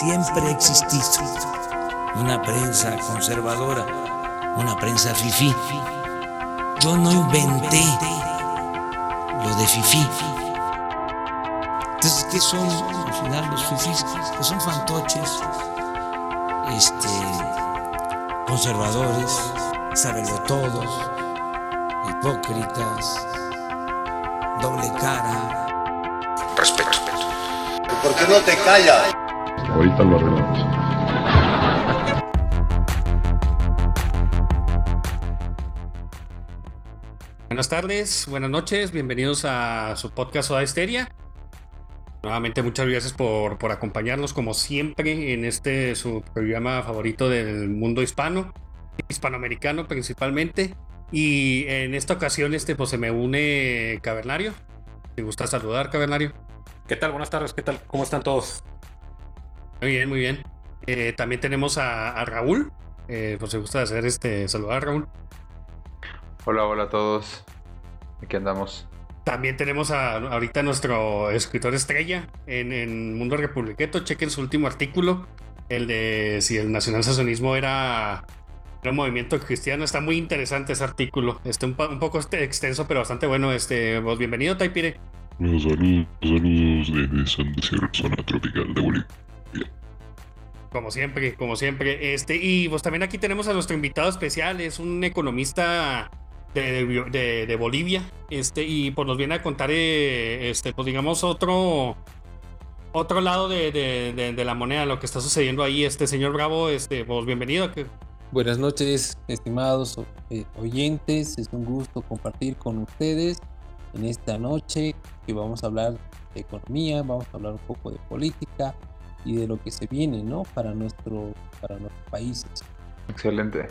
siempre ha una prensa conservadora, una prensa fifí. Yo no inventé lo de fifí. Entonces, ¿qué son al final los fifís? Pues son fantoches, este, conservadores, todos, hipócritas, doble cara. Respeto. ¿Por qué no te callas? Ahorita lo arreglamos. Buenas tardes, buenas noches, bienvenidos a su podcast Soda Histeria. Nuevamente muchas gracias por, por acompañarnos como siempre en este su programa favorito del mundo hispano, hispanoamericano principalmente. Y en esta ocasión este pues se me une Cavernario. ¿Te gusta saludar, Cavernario? ¿Qué tal? Buenas tardes, ¿qué tal? ¿Cómo están todos? Muy bien, muy bien. Eh, también tenemos a, Raúl. Eh, pues se gusta hacer este saludar a Raúl. Hola, hola a todos. Aquí andamos. También tenemos a, ahorita nuestro escritor estrella en, en Mundo Republiqueto. Chequen su último artículo, el de si el nacionalsocialismo era, era un movimiento cristiano. Está muy interesante ese artículo. Está un, poco extenso, pero bastante bueno. Este, pues bienvenido, Taipire. Saludos, saludos desde San zona tropical de Bolivia. Como siempre, como siempre. Este, y pues también aquí tenemos a nuestro invitado especial, es un economista de, Bolivia. Este, y pues nos viene a contar, eh, este, pues digamos, otro. Otro lado de, la moneda, lo que está sucediendo ahí, este señor Bravo, este, pues bienvenido. Buenas noches, estimados eh, oyentes. Es un gusto compartir con ustedes en esta noche que vamos a hablar de economía, vamos a hablar un poco de política y de lo que se viene, ¿no? Para, nuestro, para nuestros países. Excelente.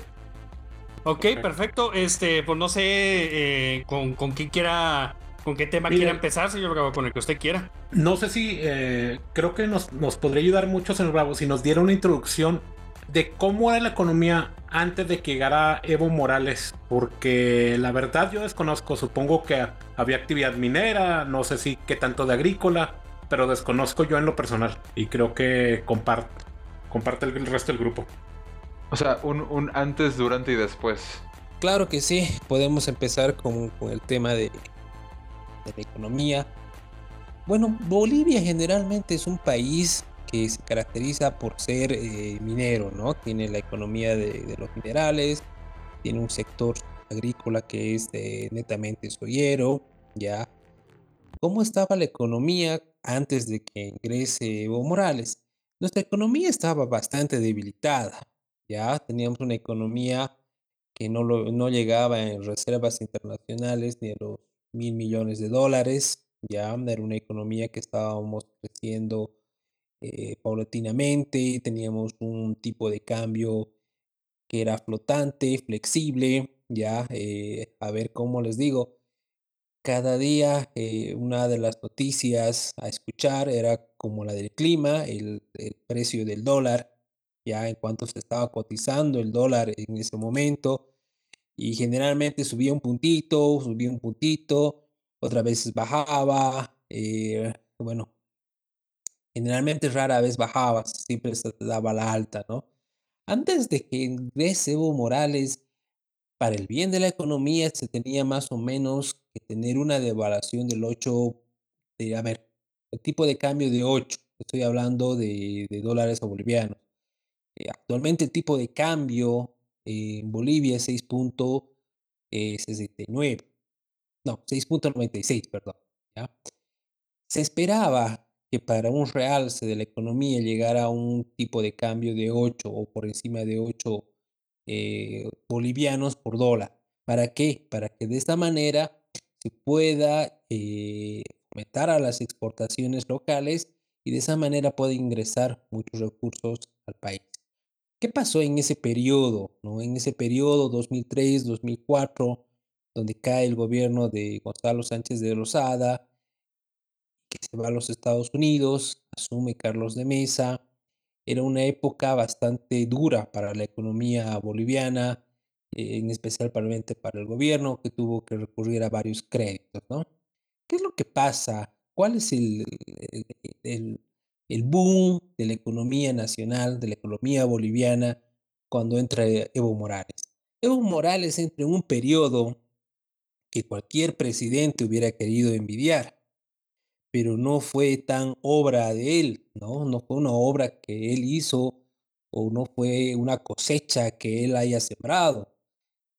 Ok, perfecto. Este, pues no sé eh, con, con quién quiera, con qué tema quiera empezar, señor Bravo, con el que usted quiera. No sé si, eh, creo que nos, nos podría ayudar mucho, señor Bravo, si nos diera una introducción de cómo era la economía antes de que llegara Evo Morales, porque la verdad yo desconozco, supongo que había actividad minera, no sé si qué tanto de agrícola, pero desconozco yo en lo personal y creo que comparte, comparte el resto del grupo. O sea, un, antes, durante y después. Claro que sí, podemos empezar con, el tema de, la economía. Bueno, Bolivia generalmente es un país que se caracteriza por ser eh, minero, ¿no? Tiene la economía de, los minerales, tiene un sector agrícola que es netamente soyero, ¿ya? ¿Cómo estaba la economía antes de que ingrese Evo Morales? Nuestra economía estaba bastante debilitada, ya teníamos una economía que no, no llegaba en reservas internacionales ni a los mil millones de dólares, ya era una economía que estábamos creciendo eh, paulatinamente, teníamos un tipo de cambio que era flotante, flexible, ya, eh, a ver cómo les digo, cada día eh, una de las noticias a escuchar era como la del clima, el, precio del dólar, ya en cuanto se estaba cotizando el dólar en ese momento, y generalmente subía un puntito, subía un puntito, otras veces bajaba, bueno, Generalmente rara vez bajaba, siempre se daba la alta, ¿no? Antes de que ingrese Evo Morales, para el bien de la economía se tenía más o menos que tener una devaluación del 8, de, a ver, el tipo de cambio de 8, estoy hablando de, dólares a bolivianos. Eh, actualmente el tipo de cambio en Bolivia es 6.69, no, 6.96, perdón. Se esperaba que para un realce de la economía llegara a un tipo de cambio de 8 o por encima de 8 eh, bolivianos por dólar. ¿Para qué? Para que de esta manera se pueda eh, aumentar a las exportaciones locales y de esa manera pueda ingresar muchos recursos al país. ¿Qué pasó en ese periodo? ¿no? En ese periodo 2003-2004, donde cae el gobierno de Gonzalo Sánchez de Rosada, que se va a los Estados Unidos, asume Carlos de Mesa. Era una época bastante dura para la economía boliviana, en especial para el gobierno, que tuvo que recurrir a varios créditos, ¿no? ¿Qué es lo que pasa? ¿Cuál es el, el boom de la economía nacional, de la economía boliviana, cuando entra Evo Morales. Evo Morales entra en un periodo que cualquier presidente hubiera querido envidiar, pero no fue tan obra de él, ¿no? No fue una obra que él hizo o no fue una cosecha que él haya sembrado.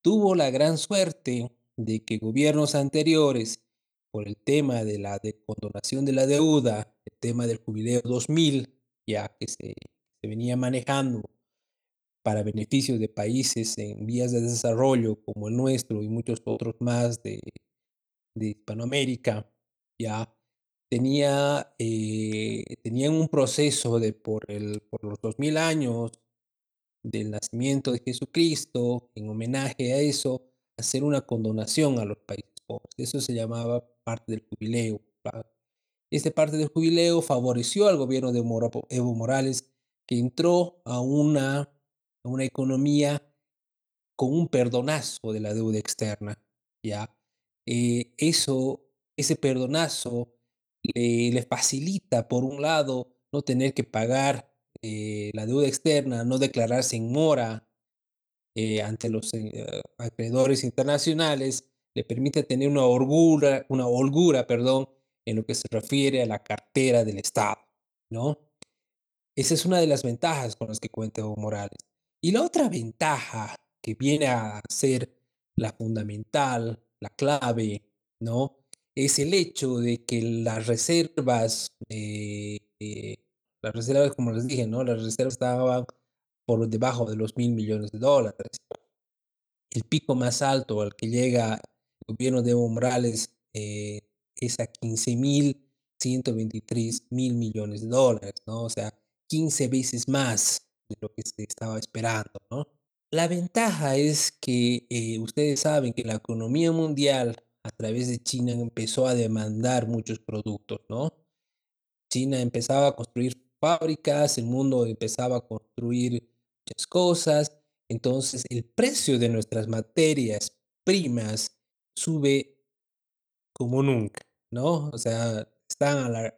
Tuvo la gran suerte de que gobiernos anteriores, por el tema de la condonación de la deuda, el tema del jubileo 2000, ya que se, se venía manejando para beneficio de países en vías de desarrollo como el nuestro y muchos otros más de, de Hispanoamérica, ya tenía, eh, tenían un proceso de por, el, por los 2000 años del nacimiento de Jesucristo, en homenaje a eso, hacer una condonación a los países pobres. Eso se llamaba parte del jubileo. Esta parte del jubileo favoreció al gobierno de Evo Morales, que entró a una, a una economía con un perdonazo de la deuda externa. ¿ya? Eh, eso, ese perdonazo le, facilita, por un lado, no tener que pagar eh, la deuda externa, no declararse en mora eh, ante los eh, acreedores internacionales, le permite tener una holgura, una holgura, perdón, en lo que se refiere a la cartera del Estado, ¿no? Esa es una de las ventajas con las que cuenta Evo Morales. Y la otra ventaja que viene a ser la fundamental, la clave, ¿no? Es el hecho de que las reservas, eh, eh, las reservas, como les dije, ¿no? Las reservas estaban por debajo de los mil millones de dólares. El pico más alto al que llega el gobierno de Evo Morales eh, es a 15 mil 123 mil millones de dólares, ¿no? O sea, 15 veces más de lo que se estaba esperando, ¿no? La ventaja es que eh, ustedes saben que la economía mundial a través de China empezó a demandar muchos productos, ¿no? China empezaba a construir fábricas, el mundo empezaba a construir muchas cosas, entonces el precio de nuestras materias primas sube como nunca, ¿no? O sea, están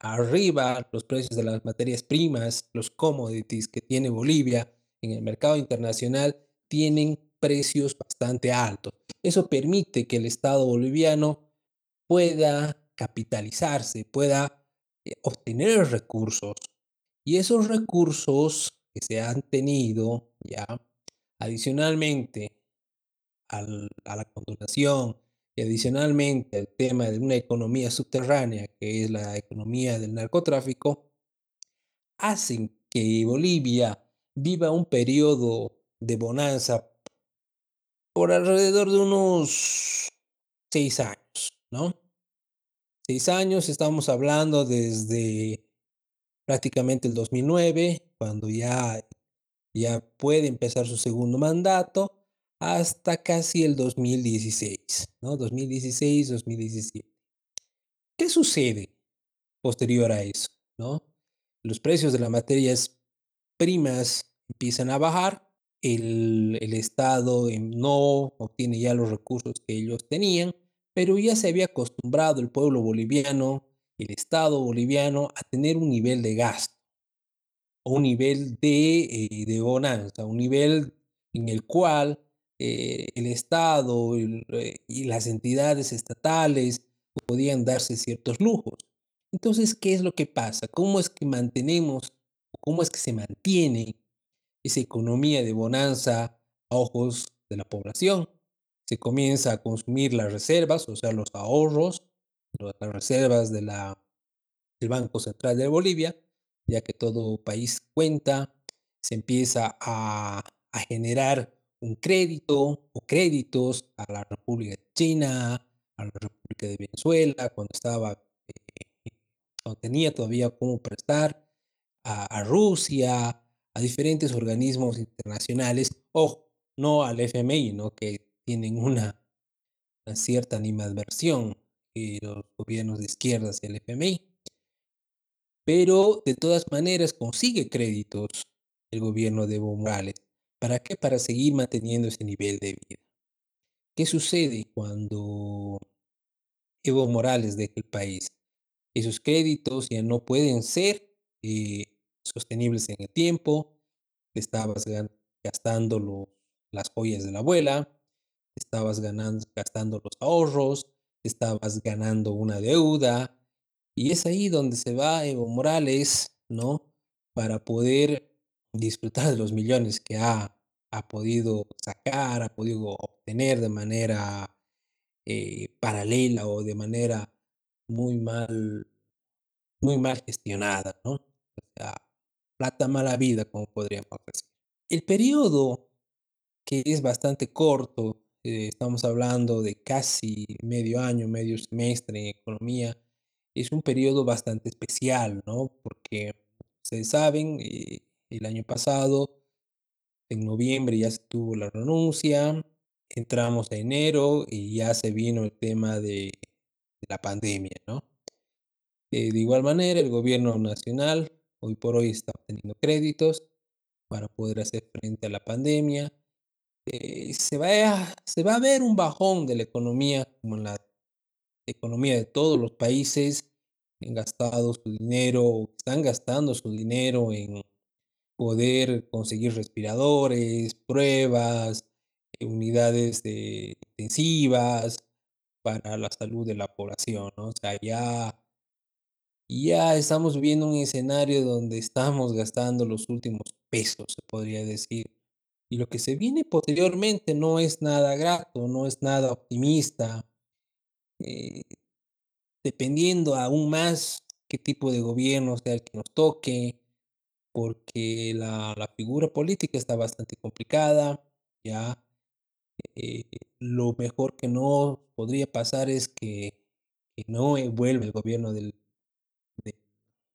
arriba los precios de las materias primas, los commodities que tiene Bolivia en el mercado internacional tienen precios bastante altos. Eso permite que el Estado boliviano pueda capitalizarse, pueda eh, obtener recursos. Y esos recursos que se han tenido ya adicionalmente al, a la condonación y adicionalmente al tema de una economía subterránea, que es la economía del narcotráfico, hacen que Bolivia viva un periodo de bonanza por alrededor de unos seis años, ¿no? Seis años, estamos hablando desde prácticamente el 2009, cuando ya, ya puede empezar su segundo mandato, hasta casi el 2016, ¿no? 2016, 2017. ¿Qué sucede posterior a eso, ¿no? Los precios de las materias primas empiezan a bajar, el, el Estado no obtiene ya los recursos que ellos tenían, pero ya se había acostumbrado el pueblo boliviano, el Estado boliviano, a tener un nivel de gasto, un nivel de, eh, de bonanza, un nivel en el cual eh, el Estado eh, y las entidades estatales podían darse ciertos lujos. Entonces, ¿qué es lo que pasa? ¿Cómo es que mantenemos, cómo es que se mantiene esa economía de bonanza a ojos de la población. Se comienza a consumir las reservas, o sea, los ahorros, las reservas del Banco Central de Bolivia, ya que todo país cuenta, se empieza a, generar un crédito o créditos a la República de China, a la República de Venezuela, cuando estaba, eh, cuando tenía todavía cómo prestar, a Rusia, a diferentes organismos internacionales, o no al FMI, ¿no? que tienen una, una cierta animadversión eh, los gobiernos de izquierda hacia el FMI. Pero de todas maneras consigue créditos el gobierno de Evo Morales. ¿Para qué? Para seguir manteniendo ese nivel de vida. ¿Qué sucede cuando Evo Morales deja el país? esos créditos ya no pueden ser eh, sostenibles en el tiempo, estabas gastando las joyas de la abuela, estabas ganando, gastando los ahorros, estabas ganando una deuda, y es ahí donde se va Evo Morales, ¿no? Para poder disfrutar de los millones que ha, ha podido sacar, ha podido obtener de manera eh, paralela o de manera muy mal, muy mal gestionada, ¿no? O sea, plata mala vida, como podríamos decir. El periodo, que es bastante corto, eh, estamos hablando de casi medio año, medio semestre en economía, es un periodo bastante especial, ¿no? Porque ustedes saben, eh, el año pasado, en noviembre ya se tuvo la renuncia, entramos a enero y ya se vino el tema de, de la pandemia, ¿no? Eh, de igual manera, el gobierno nacional hoy por hoy está obteniendo créditos para poder hacer frente a la pandemia. Eh, se, va a, se va a ver un bajón de la economía, como en la economía de todos los países, han gastado su dinero, están gastando su dinero en poder conseguir respiradores, pruebas, eh, unidades de, intensivas para la salud de la población, ¿no? O sea, ya, ya estamos viviendo un escenario donde estamos gastando los últimos pesos, se podría decir. Y lo que se viene posteriormente no es nada grato, no es nada optimista. Eh, dependiendo aún más qué tipo de gobierno sea el que nos toque, porque la, la figura política está bastante complicada, ya. Eh, lo mejor que no podría pasar es que, no vuelva el gobierno del, de,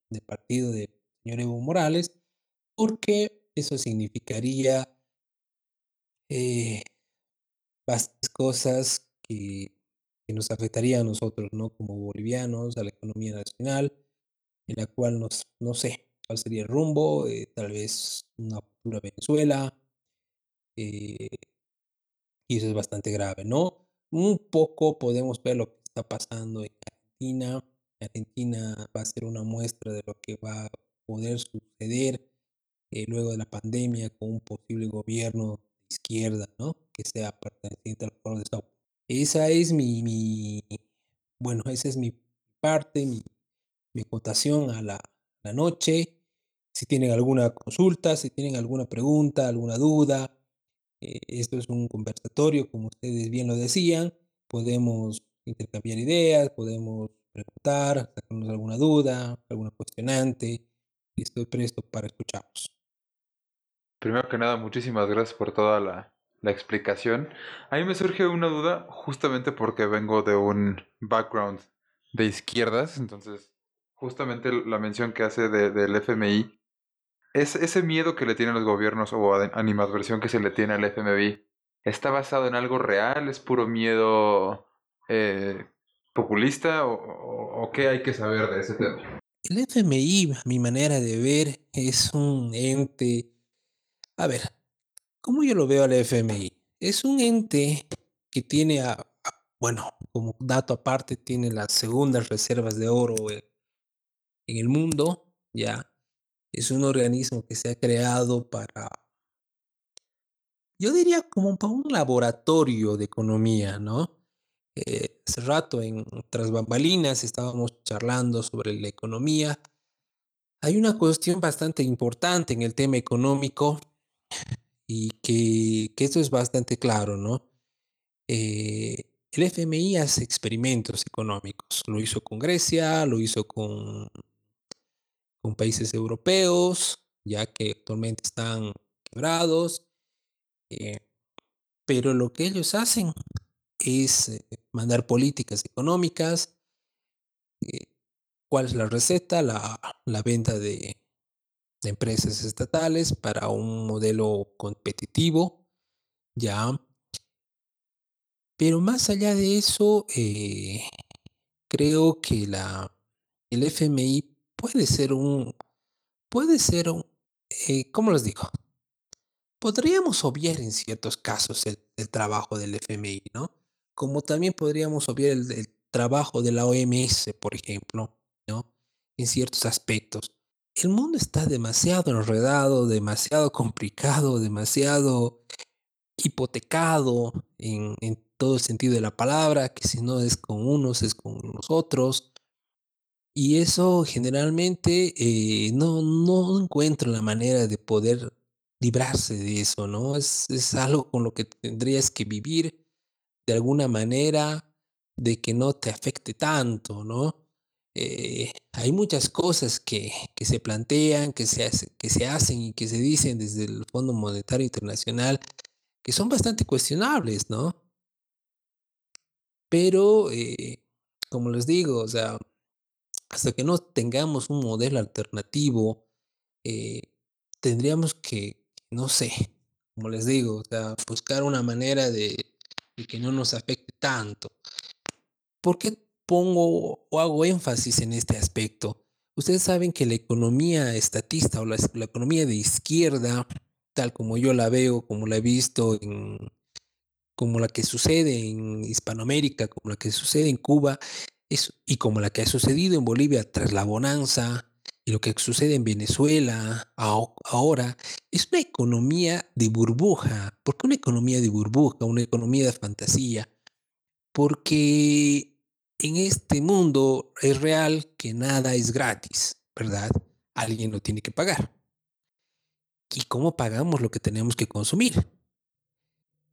del partido del señor Evo Morales, porque eso significaría eh, cosas que, que nos afectaría a nosotros, ¿no? Como bolivianos, a la economía nacional, en la cual nos, no sé cuál sería el rumbo, eh, tal vez una futura Venezuela, eh, y eso es bastante grave, ¿no? Un poco podemos ver lo que está pasando en Argentina. Argentina va a ser una muestra de lo que va a poder suceder eh, luego de la pandemia con un posible gobierno de izquierda, ¿no? Que sea perteneciente al foro de Paulo. Esa es mi, mi, bueno, esa es mi parte, mi, mi acotación a la, la noche. Si tienen alguna consulta, si tienen alguna pregunta, alguna duda, eh, esto es un conversatorio, como ustedes bien lo decían. Podemos intercambiar ideas, podemos preguntar, sacarnos alguna duda, alguna cuestionante. Y estoy presto para escucharlos. Primero que nada, muchísimas gracias por toda la, explicación. A mí me surge una duda justamente porque vengo de un background de izquierdas, entonces justamente la mención que hace de, del FMI, es ese miedo que le tienen los gobiernos o animadversión que se le tiene al FMI, ¿está basado en algo real? ¿Es puro miedo eh, populista o, qué hay que saber de ese tema? El FMI, mi manera de ver, es un ente... A ver, ¿cómo yo lo veo al FMI? Es un ente que tiene, bueno, como dato aparte, tiene las segundas reservas de oro en el mundo, ya. Es un organismo que se ha creado para, yo diría como para un laboratorio de economía, ¿no? Eh, hace rato en Tras Bambalinas estábamos charlando sobre la economía. Hay una cuestión bastante importante en el tema económico y que, que esto es bastante claro, ¿no? Eh, el FMI hace experimentos económicos. Lo hizo con Grecia, lo hizo con, países europeos, ya que actualmente están quebrados. Eh, pero lo que ellos hacen es eh, mandar políticas económicas. Eh, ¿Cuál es la receta? La, la venta de, empresas estatales para un modelo competitivo. Ya. Pero más allá de eso, eh, creo que la, el FMI puede ser un, puede ser un, ¿cómo les digo? Podríamos obviar en ciertos casos el, el trabajo del FMI, ¿no? Como también podríamos obviar el, trabajo de la OMS, por ejemplo, ¿no? En ciertos aspectos. El mundo está demasiado enredado, demasiado complicado, demasiado hipotecado en, en todo el sentido de la palabra, que si no es con unos, es con los otros. Y eso generalmente eh, no, no encuentro la manera de poder librarse de eso, ¿no? Es, es algo con lo que tendrías que vivir de alguna manera, de que no te afecte tanto, ¿no? Eh, hay muchas cosas que, que se plantean, que se, que se hacen y que se dicen desde el Fondo Monetario Internacional que son bastante cuestionables, ¿no? Pero, eh, como les digo, o sea, hasta que no tengamos un modelo alternativo, eh, tendríamos que, no sé, como les digo, o sea, buscar una manera de, de que no nos afecte tanto. ¿Por qué pongo o hago énfasis en este aspecto? Ustedes saben que la economía estatista o la, economía de izquierda, tal como yo la veo, como la he visto en, como la que sucede en Hispanoamérica, como la que sucede en Cuba, y como la que ha sucedido en Bolivia tras la bonanza, y lo que sucede en Venezuela ahora, es una economía de burbuja. ¿Por qué una economía de burbuja, una economía de fantasía? Porque en este mundo es real que nada es gratis, ¿verdad? Alguien lo tiene que pagar. ¿Y cómo pagamos lo que tenemos que consumir?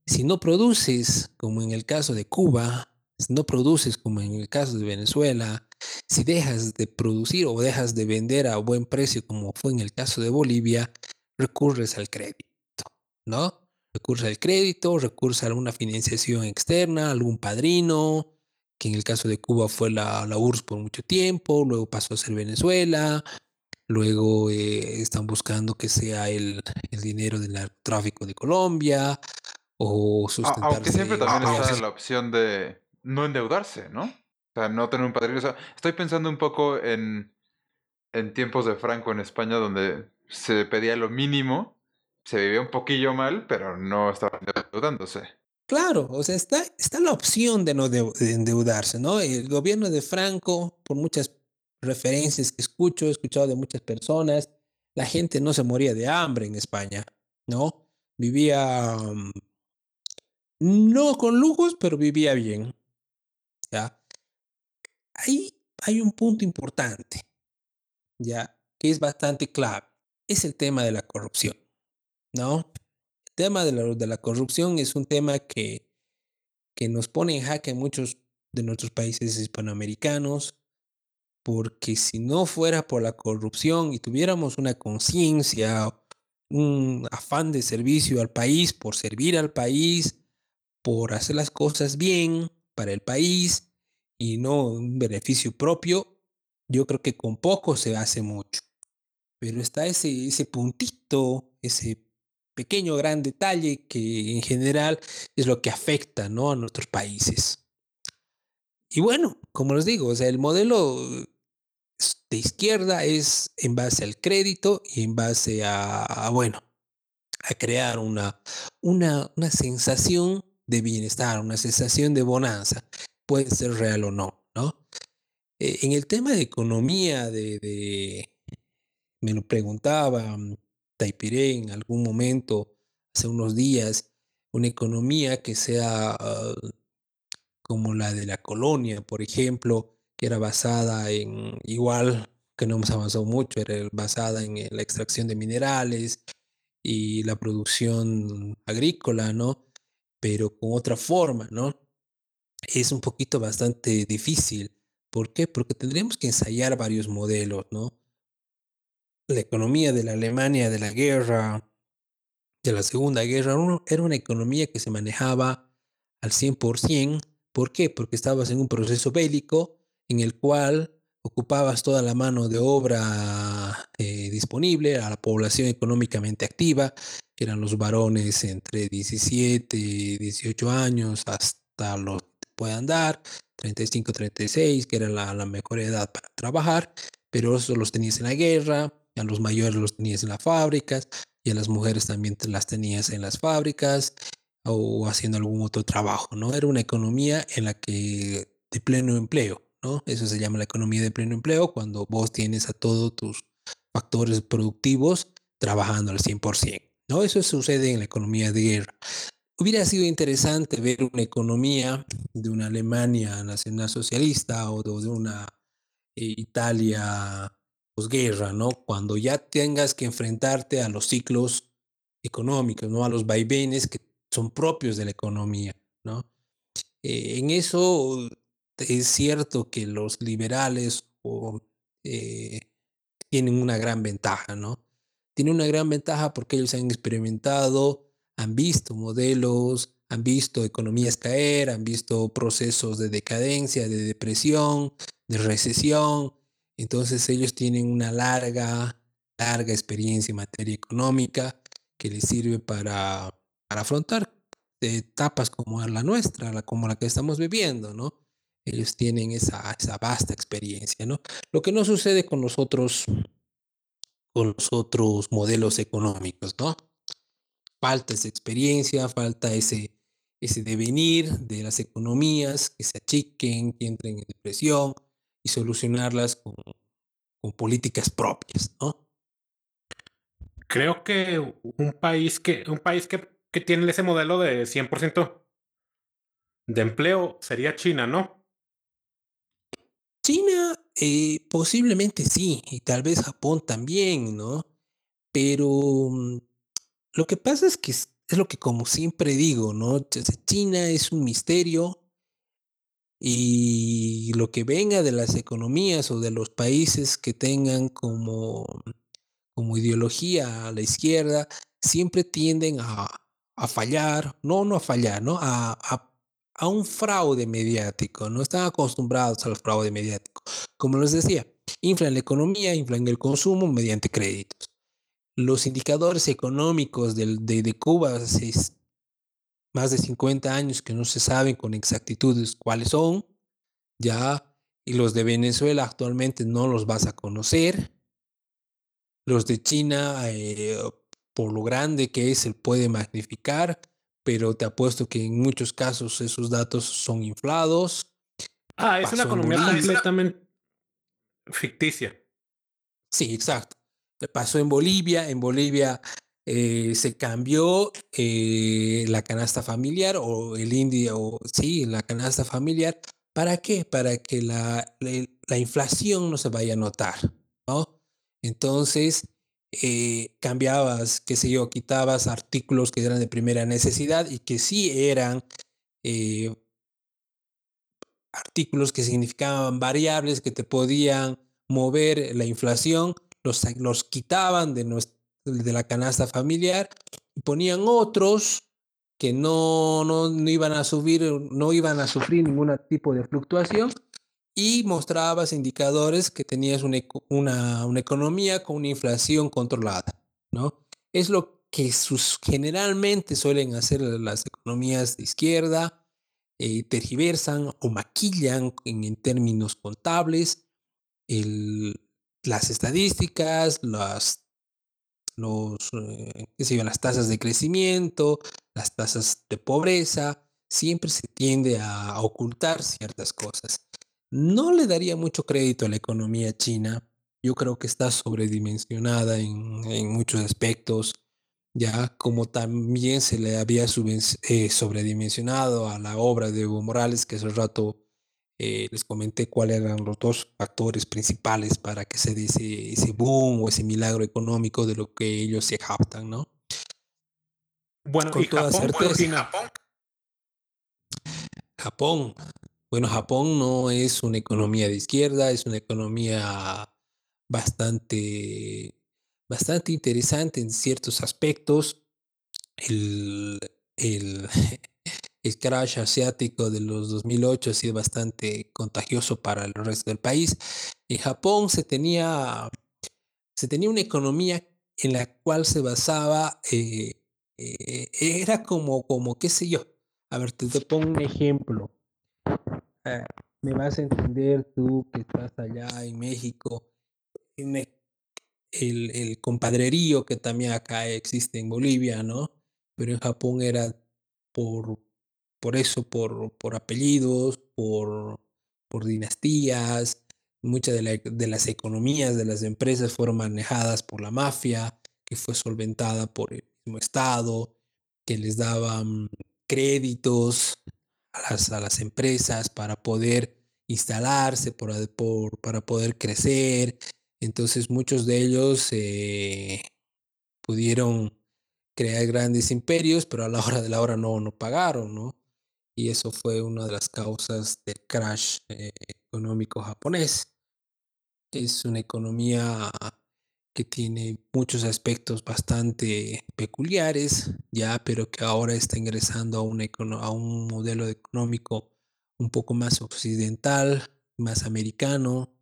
Si no produces, como en el caso de Cuba, si no produces, como en el caso de Venezuela, si dejas de producir o dejas de vender a buen precio, como fue en el caso de Bolivia, recurres al crédito, ¿no? Recurres al crédito, recurres a alguna financiación externa, algún padrino, que en el caso de Cuba fue la, la URSS por mucho tiempo, luego pasó a ser Venezuela, luego eh, están buscando que sea el, el dinero del narcotráfico de Colombia, o sustentarse. Aunque siempre también está la opción de no endeudarse, ¿no? O sea, no tener un padrino. O sea, estoy pensando un poco en, en tiempos de Franco en España, donde se pedía lo mínimo, se vivía un poquillo mal, pero no estaba endeudándose. Claro, o sea, está, está la opción de no de- de endeudarse, ¿no? El gobierno de Franco, por muchas referencias que escucho, he escuchado de muchas personas, la gente no se moría de hambre en España, ¿no? Vivía, mm, no con lujos, pero vivía bien, ¿ya? Ahí hay un punto importante, ¿ya? Que es bastante clave. Es el tema de la corrupción, ¿no? El tema de la, corrupción es un tema que, que nos pone en jaque en muchos de nuestros países hispanoamericanos, porque si no fuera por la corrupción y tuviéramos una conciencia, un afán de servicio al país, por servir al país, por hacer las cosas bien para el país y no un beneficio propio, yo creo que con poco se hace mucho. Pero está ese, ese puntito, ese pequeño gran detalle que en general es lo que afecta ¿no? a nuestros países. Y bueno, como les digo, o sea, el modelo de izquierda es en base al crédito y en base a, bueno, a crear una, una, una sensación de bienestar, una sensación de bonanza. Puede ser real o no, ¿no? Eh, en el tema de economía, de, me lo preguntaba um, Taipiré en algún momento, hace unos días, una economía que sea uh, como la de la colonia, por ejemplo, que era basada en, igual que no hemos avanzado mucho, era basada en la extracción de minerales y la producción agrícola, ¿no? Pero con otra forma, ¿no? Es un poquito bastante difícil. ¿Por qué? Porque tendríamos que ensayar varios modelos, ¿no? La economía de la Alemania de la guerra, de la Segunda Guerra, era una economía que se manejaba al 100%. ¿Por qué? Porque estabas en un proceso bélico en el cual ocupabas toda la mano de obra eh, disponible a la población económicamente activa, que eran los varones entre 17 y 18 años hasta los puedan dar, 35, 36, que era la, la mejor edad para trabajar, pero eso los tenías en la guerra, a los mayores los tenías en las fábricas y a las mujeres también las tenías en las fábricas o haciendo algún otro trabajo, ¿no? Era una economía en la que de pleno empleo, ¿no? Eso se llama la economía de pleno empleo, cuando vos tienes a todos tus factores productivos trabajando al 100%, ¿no? Eso sucede en la economía de guerra. Hubiera sido interesante ver una economía de una Alemania nacionalsocialista o de una eh, Italia posguerra, ¿no? Cuando ya tengas que enfrentarte a los ciclos económicos, ¿no? A los vaivenes que son propios de la economía, ¿no? Eh, en eso es cierto que los liberales eh, tienen una gran ventaja, ¿no? Tienen una gran ventaja porque ellos han experimentado, han visto modelos, han visto economías caer, han visto procesos de decadencia, de depresión, de recesión. Entonces ellos tienen una larga, larga experiencia en materia económica que les sirve para, para afrontar etapas como la nuestra, como la que estamos viviendo, ¿no? Ellos tienen esa, esa vasta experiencia, ¿no? Lo que no sucede con los otros, con los otros modelos económicos, ¿no? Falta esa experiencia, falta ese, ese devenir de las economías que se achiquen, que entren en depresión y solucionarlas con, con políticas propias, ¿no? Creo que un país que, un país que, que tiene ese modelo de 100% de empleo sería China, ¿no? China eh, posiblemente sí, y tal vez Japón también, ¿no? Pero mm, lo que pasa es que es, lo que como siempre digo, ¿no? China es un misterio y lo que venga de las economías o de los países que tengan como, como ideología a la izquierda, siempre tienden a, a fallar, no, no a fallar, ¿no? A, a, a, un fraude mediático, no están acostumbrados al fraude mediático. Como les decía, inflan la economía, inflan el consumo mediante créditos. Los indicadores económicos de, de, de Cuba hace más de 50 años que no se saben con exactitudes cuáles son, ya, y los de Venezuela actualmente no los vas a conocer. Los de China, eh, por lo grande que es, se puede magnificar, pero te apuesto que en muchos casos esos datos son inflados. Ah, es una economía completamente ficticia. Sí, exacto. Pasó en Bolivia. En Bolivia eh, se cambió eh, la canasta familiar o el indio, o sí, la canasta familiar. ¿Para qué? Para que la, la, la inflación no se vaya a notar, ¿no? Entonces, eh, cambiabas, qué sé yo, quitabas artículos que eran de primera necesidad y que sí eran artículos que significaban variables que te podían mover la inflación, los, los quitaban de, de la canasta familiar y ponían otros que no, no, no, iban a subir, no iban a sufrir ningún tipo de fluctuación y mostrabas indicadores que tenías una, una, una economía con una inflación controlada, ¿no? Es lo que sus, generalmente suelen hacer las economías de izquierda, eh, tergiversan o maquillan en, en términos contables el, las estadísticas, las, los, eh, qué sé yo, las tasas de crecimiento, las tasas de pobreza, siempre se tiende a ocultar ciertas cosas. No le daría mucho crédito a la economía china. Yo creo que está sobredimensionada en, muchos aspectos, ya como también se le había eh, sobredimensionado a la obra de Evo Morales, que hace rato eh, les comenté cuáles eran los dos factores principales para que se dé ese, ese boom o ese milagro económico de lo que ellos se jactan, ¿no? Bueno, Con y toda Japón, certeza. Japón. Japón. Bueno, Japón no es una economía de izquierda, es una economía bastante, bastante interesante en ciertos aspectos. El, el, el crash asiático de los 2008 ha sido bastante contagioso para el resto del país. En Japón se tenía, se tenía una economía en la cual se basaba, eh, eh, era como, como, qué sé yo, a ver, te, te pongo un ejemplo. Uh, me vas a entender tú que estás allá en México, en el, el, compadrerío que también acá existe en Bolivia, ¿no? Pero en Japón era por, por eso, por, por apellidos, por, por dinastías, muchas de, la- de las economías de las empresas fueron manejadas por la mafia, que fue solventada por el mismo Estado, que les daban créditos a las, a las empresas para poder instalarse, para poder crecer. Entonces muchos de ellos eh, pudieron crear grandes imperios, pero a la hora de la hora no, no pagaron, ¿no? Y eso fue una de las causas del crash eh, económico japonés. Es una economía que tiene muchos aspectos bastante peculiares, ya, pero que ahora está ingresando a, una a un modelo económico un poco más occidental, más americano,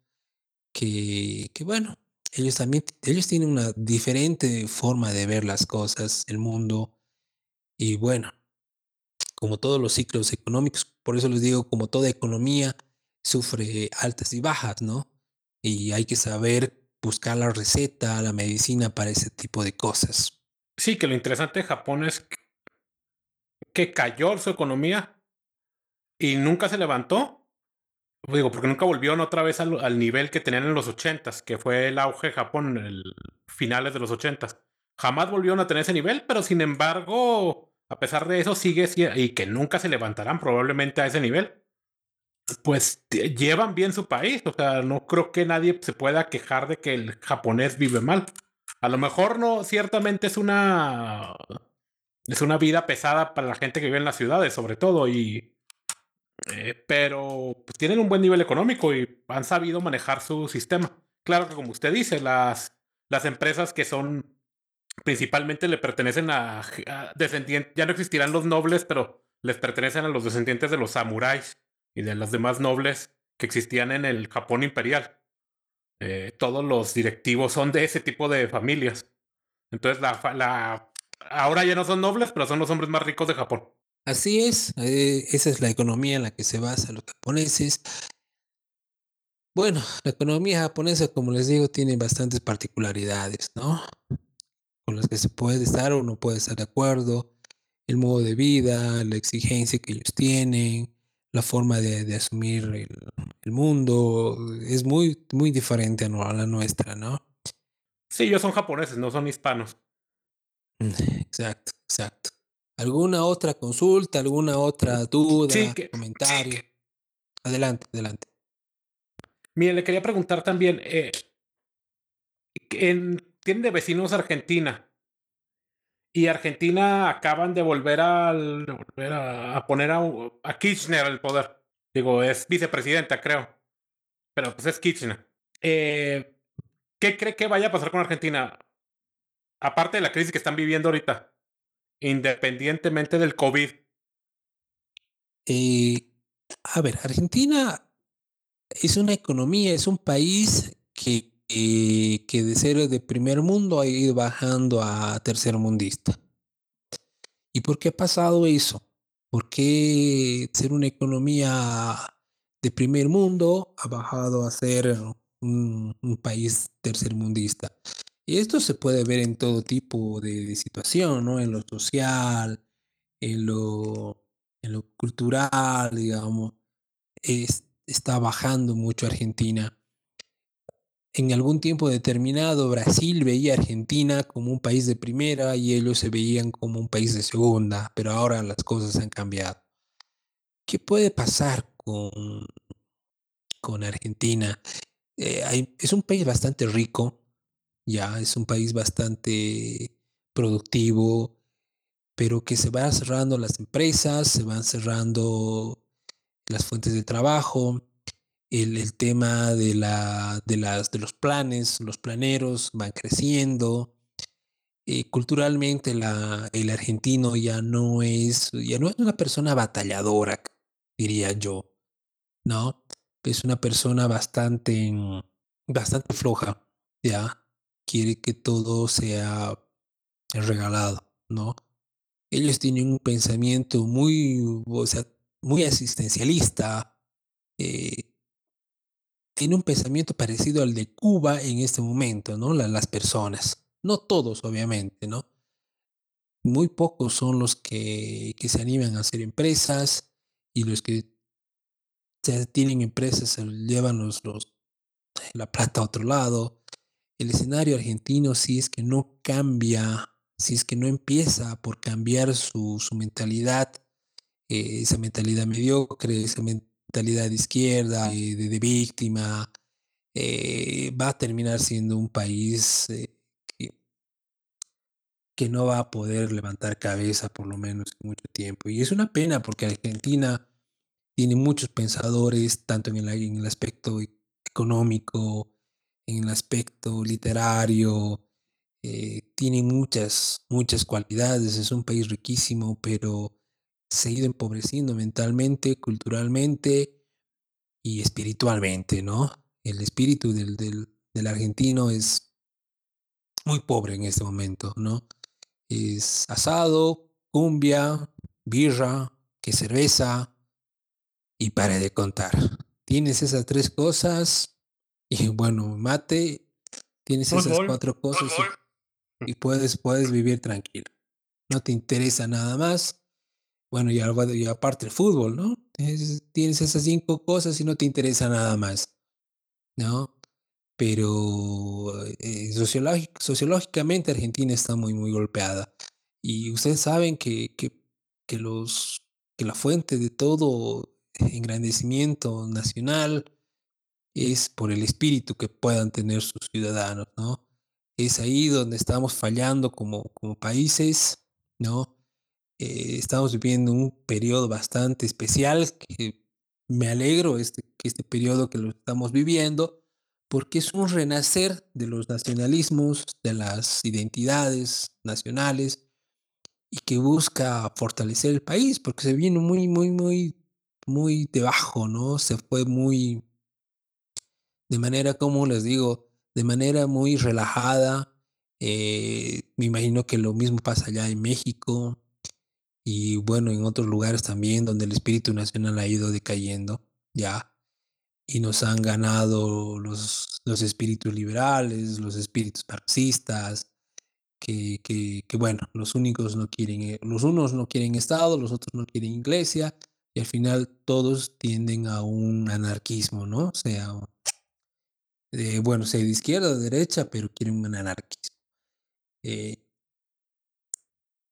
que, que bueno, ellos también, ellos tienen una diferente forma de ver las cosas, el mundo, y bueno, como todos los ciclos económicos, por eso les digo, como toda economía, sufre altas y bajas, ¿no? Y hay que saber buscar la receta, la medicina para ese tipo de cosas. Sí, que lo interesante de Japón es que cayó su economía y nunca se levantó. Digo, porque nunca volvieron otra vez al, nivel que tenían en los ochentas, que fue el auge de Japón en el finales de los ochentas. Jamás volvieron a tener ese nivel, pero sin embargo, a pesar de eso, sigue si- y que nunca se levantarán probablemente a ese nivel. Pues llevan bien su país. O sea, no creo que nadie se pueda quejar de que el japonés vive mal. A lo mejor no, ciertamente es una. Es una vida pesada para la gente que vive en las ciudades, sobre todo, y. eh, pero pues, tienen un buen nivel económico y han sabido manejar su sistema. Claro que, como usted dice, las, las empresas que son principalmente le pertenecen a, descendientes, ya no existirán los nobles, pero les pertenecen a los descendientes de los samuráis y de los demás nobles que existían en el Japón imperial. Eh, todos los directivos son de ese tipo de familias. Entonces, la, la, ahora ya no son nobles, pero son los hombres más ricos de Japón. Así es, eh, esa es la economía en la que se basan los japoneses. Bueno, la economía japonesa, como les digo, tiene bastantes particularidades, ¿no? Con las que se puede estar o no puede estar de acuerdo. El modo de vida, la exigencia que ellos tienen, la forma de, de asumir el, el mundo, es muy, muy diferente a, no- a la nuestra, ¿no? Sí, ellos son japoneses, no son hispanos. Exacto, exacto. ¿Alguna otra consulta, alguna otra duda, Sí, que- comentario? Adelante, adelante. Mire, le quería preguntar también, eh, en, tienen de vecinos Argentina. Y Argentina acaban de volver, al, volver a, a poner a, a Kirchner al poder. Digo, es vicepresidenta, creo. Pero pues es Kirchner. Eh, ¿Qué cree que vaya a pasar con Argentina? Aparte de la crisis que están viviendo ahorita. Independientemente del COVID. Eh, a ver, Argentina es una economía, es un país que, eh, que de ser de primer mundo ha ido bajando a tercer mundista. ¿Y por qué ha pasado eso? ¿Por qué ser una economía de primer mundo ha bajado a ser un, un país tercermundista? Y esto se puede ver en todo tipo de, de situación, ¿no? En lo social, en lo, en lo cultural, digamos. Es- está bajando mucho Argentina. En algún tiempo determinado, Brasil veía a Argentina como un país de primera y ellos se veían como un país de segunda, pero ahora las cosas han cambiado. ¿Qué puede pasar con, con Argentina? Eh, es un país bastante rico, ya, es un país bastante productivo, pero que se van cerrando las empresas, se van cerrando las fuentes de trabajo, el, el tema de, la, de, las, de los planes, los planeros van creciendo. Eh, culturalmente la, el argentino ya no es, ya no es una persona batalladora, diría yo, ¿no? Es una persona bastante, mm, bastante floja, ¿ya? Quiere que todo sea regalado, ¿no? Ellos tienen un pensamiento muy, o sea, muy asistencialista, eh, tiene un pensamiento parecido al de Cuba en este momento, ¿no? La- las personas. No todos, obviamente, ¿no? Muy pocos son los que, que se animan a hacer empresas y los que tienen empresas, llevan los, los, la plata a otro lado. El escenario argentino, si es que no cambia, si es que no empieza por cambiar su, su mentalidad, eh, esa mentalidad mediocre, esa mentalidad de izquierda, eh, de, víctima, eh, va a terminar siendo un país eh, que, no va a poder levantar cabeza por lo menos en mucho tiempo. Y es una pena porque Argentina tiene muchos pensadores, tanto en el, aspecto económico, en el aspecto literario, tiene muchas, muchas cualidades, es un país riquísimo, pero se ha ido empobreciendo mentalmente, culturalmente y espiritualmente, ¿no? El espíritu del, del, del argentino es muy pobre en este momento, ¿no? Es asado, cumbia, birra, que cerveza y para de contar. Tienes esas tres cosas y bueno, mate, tienes esas cuatro cosas y, y, puedes, puedes vivir tranquilo. No te interesa nada más. Bueno, y, aparte el fútbol, ¿no? Es, tienes esas cinco cosas y no te interesa nada más, ¿no? Pero eh, sociológic, sociológicamente Argentina está muy, muy golpeada. Y ustedes saben que, que, que, los, que la fuente de todo engrandecimiento nacional es por el espíritu que puedan tener sus ciudadanos, ¿no? Es ahí donde estamos fallando como, como países, ¿no? Eh, estamos viviendo un periodo bastante especial que me alegro este, que este periodo que lo estamos viviendo porque es un renacer de los nacionalismos, de las identidades nacionales y que busca fortalecer el país porque se viene muy, muy, muy, muy debajo, ¿no? Se fue muy, de manera, como les digo, de manera muy relajada. Eh, me imagino que lo mismo pasa allá en México y bueno, en otros lugares también donde el espíritu nacional ha ido decayendo, ya. Y nos han ganado los, los espíritus liberales, los espíritus marxistas, que, que, bueno, los únicos no quieren, eh, los unos no quieren Estado, los otros no quieren iglesia, y al final todos tienden a un anarquismo, ¿no? O sea, eh, bueno, sea de izquierda de derecha, pero quieren un anarquismo. Eh,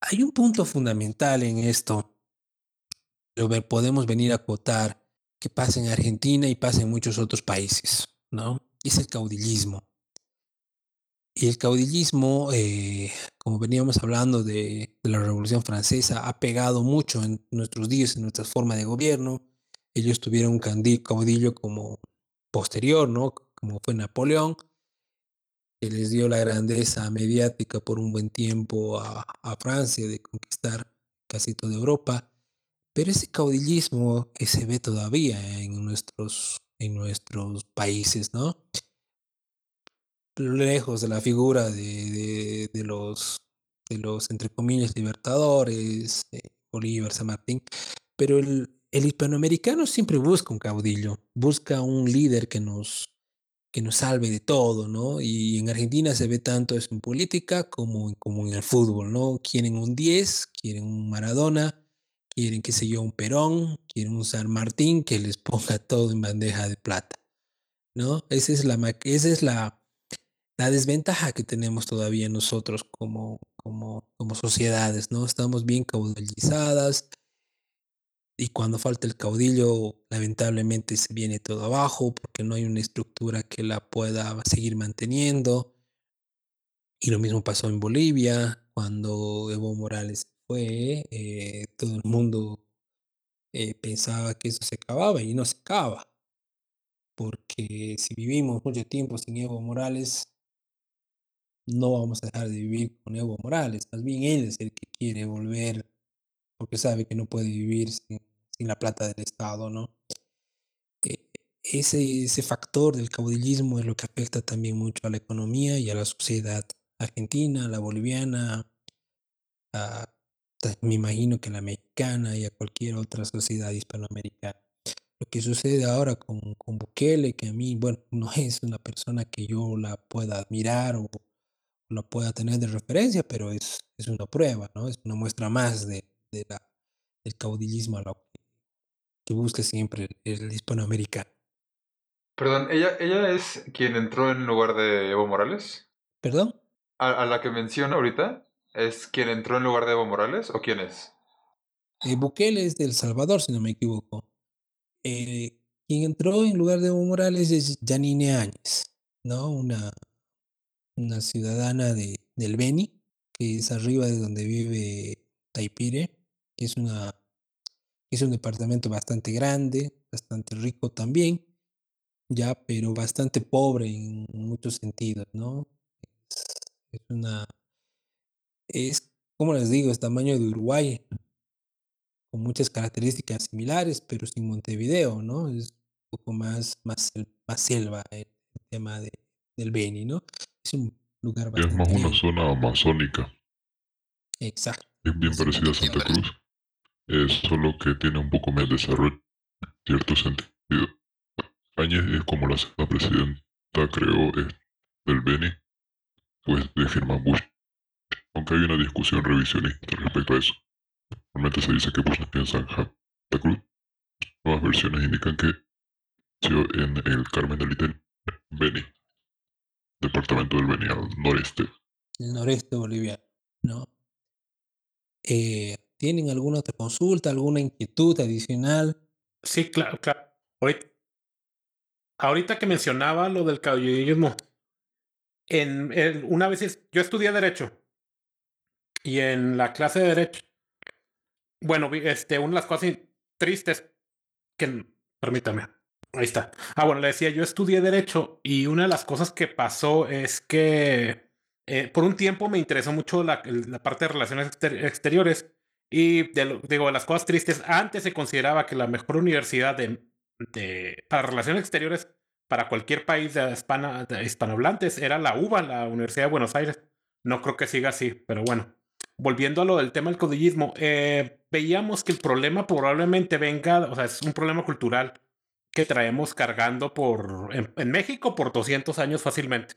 hay un punto fundamental en esto. Lo podemos venir a acotar que pasa en Argentina y pasa en muchos otros países, ¿no? Es el caudillismo. Y el caudillismo, eh, como veníamos hablando de, de, la Revolución Francesa, ha pegado mucho en nuestros días, en nuestra forma de gobierno. Ellos tuvieron un caudillo como posterior, ¿no? Como fue Napoleón, que les dio la grandeza mediática por un buen tiempo a, a Francia de conquistar casi toda Europa. Pero ese caudillismo que se ve todavía en nuestros, en nuestros países, ¿no? lejos de la figura de, de, de, los, de los, entre comillas, libertadores, eh, Bolívar, San Martín, pero el, el, hispanoamericano siempre busca un caudillo, busca un líder que nos, que nos salve de todo, ¿no? Y en Argentina se ve tanto eso en política como, como en el fútbol, ¿no? Quieren un 10, quieren un Maradona, quieren, qué sé yo, un Perón, quieren un San Martín que les ponga todo en bandeja de plata, ¿no? Esa es la, esa es la, la desventaja que tenemos todavía nosotros como, como, como sociedades, ¿no? Estamos bien caudillizadas y cuando falta el caudillo, lamentablemente se viene todo abajo porque no hay una estructura que la pueda seguir manteniendo. Y lo mismo pasó en Bolivia, cuando Evo Morales fue, eh, todo el mundo eh, pensaba que eso se acababa y no se acaba. Porque si vivimos mucho tiempo sin Evo Morales, no vamos a dejar de vivir con Evo Morales, más bien él es el que quiere volver porque sabe que no puede vivir sin, sin la plata del Estado, ¿no? Eh, ese, ese factor del caudillismo es lo que afecta también mucho a la economía y a la sociedad argentina, la boliviana, a, me imagino que la mexicana y a cualquier otra sociedad hispanoamericana. Lo que sucede ahora con, con Bukele, que a mí, bueno, no es una persona que yo la pueda admirar o lo pueda tener de referencia, pero es, es una prueba, ¿no? Es una muestra más de, de la, del caudillismo a lo, que busca siempre el, el hispanoamericano. Perdón, ¿ella, ¿ella es quien entró en lugar de Evo Morales? ¿Perdón? ¿A, a la que menciona ahorita? ¿Es quien entró en lugar de Evo Morales o quién es? Eh, Bukele es de El Salvador, si no me equivoco. Eh, quien entró en lugar de Evo Morales es Janine Áñez, ¿no? Una, una ciudadana de, del Beni, que es arriba de donde vive Taipire, que es, una, es un departamento bastante grande, bastante rico también, ya, pero bastante pobre en muchos sentidos, ¿no? Es, es una, es, como les digo, es tamaño de Uruguay, con muchas características similares, pero sin Montevideo, ¿no? Es un poco más, más, más selva el, tema de, del Beni, ¿no? Es un lugar Es bastante más una zona amazónica. Exacto. Es bien parecida a Santa Cruz. Es solo que tiene un poco más de desarrollo en cierto sentido. Áñez es como la segunda presidenta, creo, es del Beni, pues de Germán Bush. Aunque hay una discusión revisionista respecto a eso. Normalmente se dice que Bush nació en Santa Cruz. Nuevas versiones indican que nació en el Carmen del Iten, Beni, departamento del Beni, al noreste. el noreste boliviano, ¿no? Eh, ¿Tienen alguna otra consulta, alguna inquietud adicional? Sí, claro, claro. Ahorita, que mencionaba lo del caudillismo, en, en- una vez yo estudié Derecho y en la clase de Derecho, bueno, este, una de las cosas tristes que, permítame, ahí está. Ah, bueno, le decía, yo estudié Derecho y una de las cosas que pasó es que eh, por un tiempo me interesó mucho la, parte de relaciones exter- exteriores y de digo, las cosas tristes, antes se consideraba que la mejor universidad de, de- para relaciones exteriores para cualquier país de, hispana, hispanohablantes era la UBA, la Universidad de Buenos Aires. No creo que siga así, pero bueno. Volviendo a lo del tema del codillismo, eh, veíamos que el problema probablemente venga, o sea, es un problema cultural que traemos cargando por en, México por 200 años fácilmente.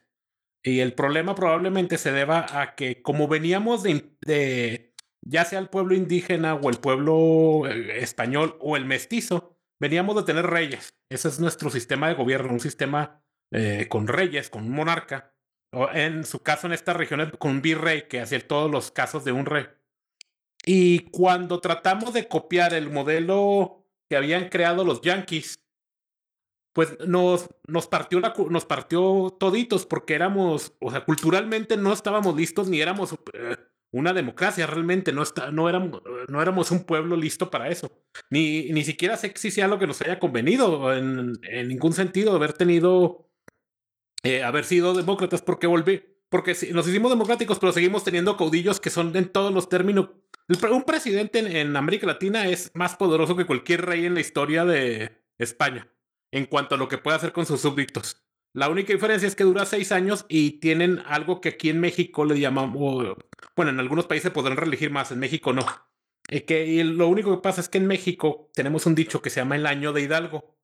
Y el problema probablemente se deba a que como veníamos de ya sea el pueblo indígena o el pueblo eh, español o el mestizo, veníamos de tener reyes. Ese es nuestro sistema de gobierno, un sistema eh, con reyes, con un monarca. O en su caso, en estas regiones, con un virrey que hacía todos los casos de un rey. Y cuando tratamos de copiar el modelo que habían creado los yankees, pues nos, nos, partió la, nos partió toditos porque éramos, o sea, culturalmente no estábamos listos ni éramos eh, una democracia realmente, no, está, no, éramos, no éramos un pueblo listo para eso. Ni, ni siquiera sé si sea lo que nos haya convenido en, en ningún sentido haber tenido, eh, haber sido demócratas porque volví, porque sí, nos hicimos democráticos, pero seguimos teniendo caudillos que son en todos los términos. Un presidente en, en América Latina es más poderoso que cualquier rey en la historia de España en cuanto a lo que puede hacer con sus súbditos. La única diferencia es que dura seis años y tienen algo que aquí en México le llamamos, bueno, en algunos países podrán reelegir más, en México no. Y que y lo único que pasa es que en México tenemos un dicho que se llama el año de Hidalgo,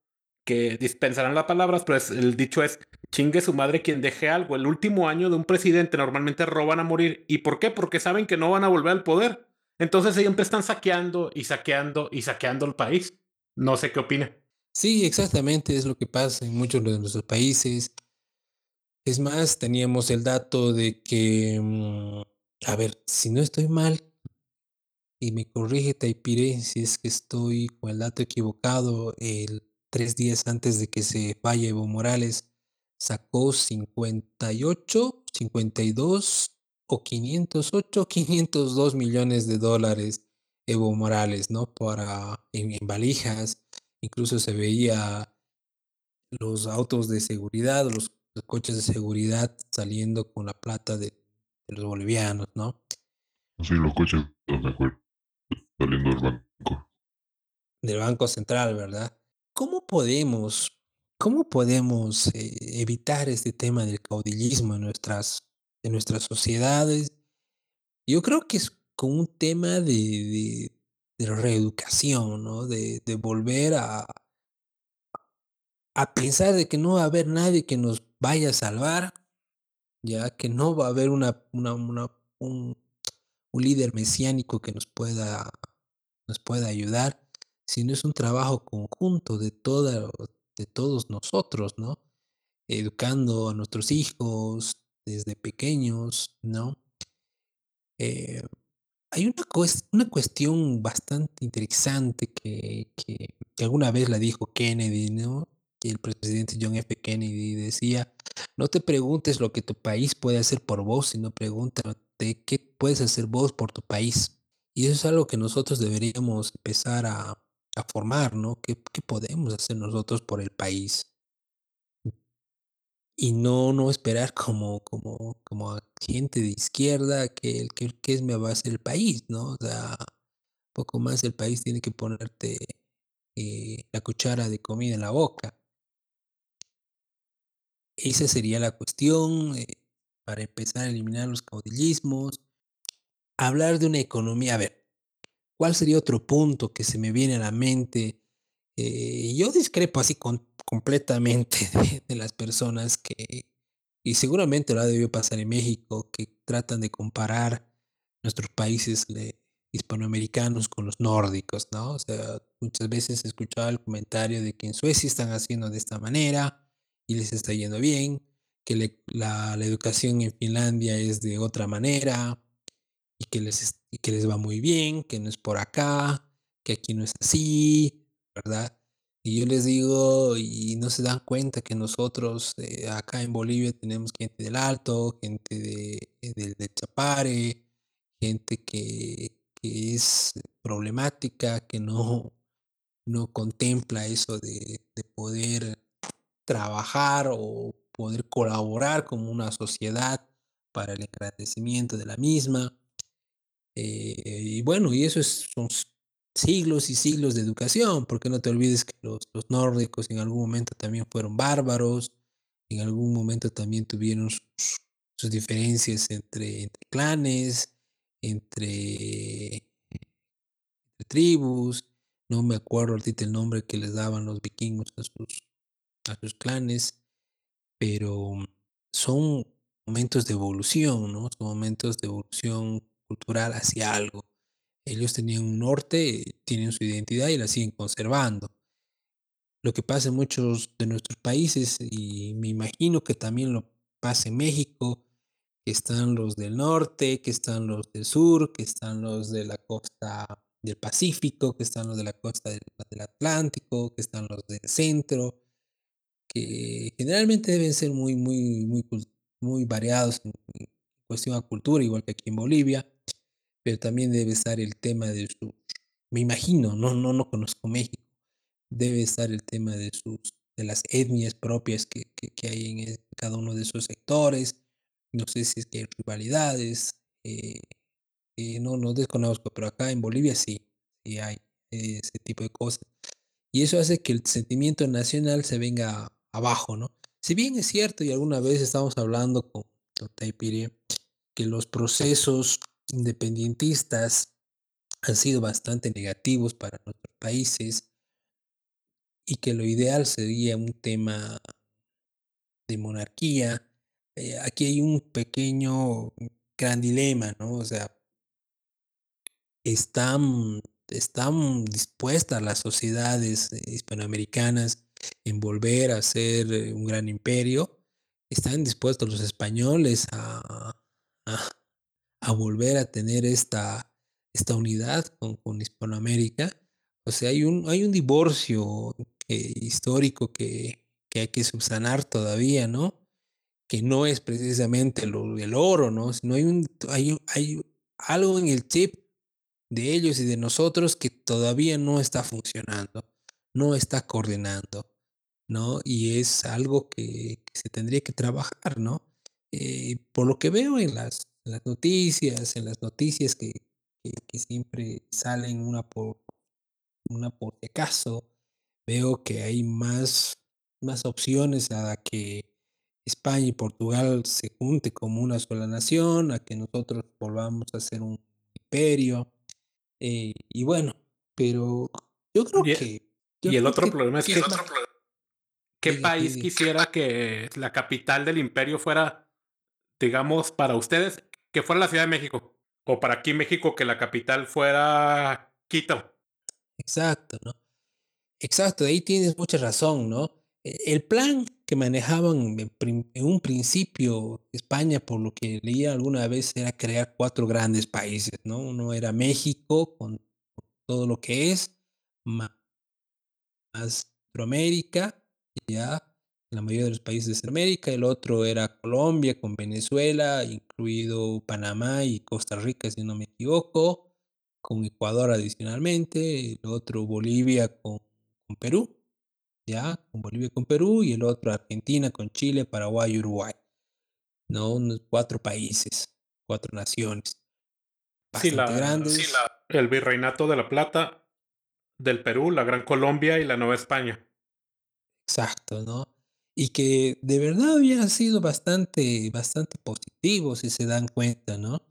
que dispensarán las palabras, pero el dicho es chingue su madre quien deje algo. El último año de un presidente normalmente roban a morir. ¿Y por qué? Porque saben que no van a volver al poder. Entonces siempre están saqueando y saqueando y saqueando el país. No sé qué opina. Sí, exactamente, es lo que pasa en muchos de nuestros países. Es más, teníamos el dato de que, mm, a ver, si no estoy mal, y me corrige Taipire si es que estoy con el dato equivocado, el tres días antes de que se vaya Evo Morales, sacó 58, 52 o 508, 502 millones de dólares Evo Morales, ¿no? Para, en, en valijas, incluso se veía los autos de seguridad, los, los coches de seguridad saliendo con la plata de, de los bolivianos, ¿no? Sí, los coches, no me acuerdo, saliendo del banco. Del Banco Central, ¿verdad? ¿Cómo podemos, cómo podemos eh, evitar este tema del caudillismo en nuestras, en nuestras sociedades? Yo creo que es con un tema de, de, de reeducación, ¿no? De, de volver a, a pensar de que no va a haber nadie que nos vaya a salvar, ya que no va a haber una, una, una- un, un líder mesiánico que nos pueda, nos pueda ayudar, sino es un trabajo conjunto de, toda, de todos nosotros, ¿no? Educando a nuestros hijos desde pequeños, ¿no? Eh, hay una, una cuestión bastante interesante que, que, que, alguna vez la dijo Kennedy, ¿no? El presidente John F. Kennedy decía, no te preguntes lo que tu país puede hacer por vos, sino pregúntate qué puedes hacer vos por tu país. Y eso es algo que nosotros deberíamos empezar a, a formar, ¿no? ¿Qué, ¿Qué, podemos hacer nosotros por el país? Y no, no esperar como, como, como gente de izquierda que el que, es me va a hacer el país, ¿no? O sea, poco más el país tiene que ponerte eh, la cuchara de comida en la boca. Esa sería la cuestión eh, para empezar a eliminar los caudillismos. Hablar de una economía. A ver, ¿cuál sería otro punto que se me viene a la mente? Eh, yo discrepo así con, completamente de, las personas que, y seguramente lo ha debido pasar en México, que tratan de comparar nuestros países hispanoamericanos con los nórdicos, ¿no? O sea, muchas veces he escuchado el comentario de que en Suecia están haciendo de esta manera, y les está yendo bien, que la, la, educación en Finlandia es de otra manera y que, les, y que les va muy bien, que no es por acá, que aquí no es así, ¿verdad? Y yo les digo, y no se dan cuenta que nosotros eh, acá en Bolivia tenemos gente del Alto, gente de, de, de Chapare, gente que, que, es problemática, que no, no contempla eso de, de poder trabajar o poder colaborar como una sociedad para el engrandecimiento de la misma. Eh, y bueno, y eso es, siglos y siglos de educación, porque no te olvides que los, los, nórdicos en algún momento también fueron bárbaros, en algún momento también tuvieron sus, diferencias entre, clanes, entre, entre, tribus, no me acuerdo ahorita el nombre que les daban los vikingos a sus, a sus clanes, pero son momentos de evolución, ¿no? Son momentos de evolución cultural hacia algo. Ellos tenían un norte, tienen su identidad y la siguen conservando. Lo que pasa en muchos de nuestros países, y me imagino que también lo pasa en México, que están los del norte, que están los del sur, que están los de la costa del Pacífico, que están los de la costa del, Atlántico, que están los del centro, que generalmente deben ser muy, muy, muy, muy variados en, en cuestión a cultura, igual que aquí en Bolivia, pero también debe estar el tema de sus, me imagino, no, no, no conozco México, debe estar el tema de sus, de las etnias propias que, que, que hay en cada uno de esos sectores, no sé si es que hay rivalidades, eh, eh, no, no desconozco, pero acá en Bolivia sí, sí hay ese tipo de cosas. Y eso hace que el sentimiento nacional se venga abajo, ¿no? Si bien es cierto, y alguna vez estamos hablando con, Taipire, que los procesos independentistas han sido bastante negativos para nuestros países y que lo ideal sería un tema de monarquía. Eh, aquí hay un pequeño gran dilema, ¿no? O sea, están, están dispuestas las sociedades hispanoamericanas en volver a ser un gran imperio. Están dispuestos los españoles a, a volver a tener esta, esta unidad con, con, Hispanoamérica. O sea, hay un, hay un divorcio histórico que, que, hay que subsanar todavía, ¿no? Que no es precisamente lo, el oro, ¿no? Sino hay, un, hay, hay algo en el chip de ellos y de nosotros que todavía no está funcionando, no está coordinando. ¿no? Y es algo que, que se tendría que trabajar, ¿no? Eh, por lo que veo en las, en las, noticias, en las noticias que, que, que, siempre salen una por, una por si acaso, veo que hay más, más opciones a que España y Portugal se junte como una sola nación, a que nosotros volvamos a ser un imperio. Eh, y bueno, pero yo creo y, que... Yo y el otro problema es que... Otro problema ¿Qué Diga, país diga. quisiera que la capital del imperio fuera, digamos, para ustedes, que fuera la Ciudad de México? O para aquí México, que la capital fuera Quito. exacto, ¿no? Exacto, ahí tienes mucha razón, ¿no? E, el plan que manejaban en, un principio España, por lo que leía alguna vez, era crear cuatro grandes países, ¿no? Uno era México, con todo lo que es, más Centroamérica, ya, la mayoría de los países de Centroamérica, el otro era Colombia con Venezuela, incluido Panamá y Costa Rica, si no me equivoco, con Ecuador adicionalmente, el otro Bolivia con, Perú, ya, con Bolivia con Perú, y el otro Argentina con Chile, Paraguay y Uruguay. ¿No? Unos cuatro países, cuatro naciones. Sí, grandes. el Virreinato de la Plata, del Perú, la Gran Colombia y la Nueva España. Exacto, ¿no? Y que de verdad hubiera sido bastante, bastante positivo si se dan cuenta, ¿no?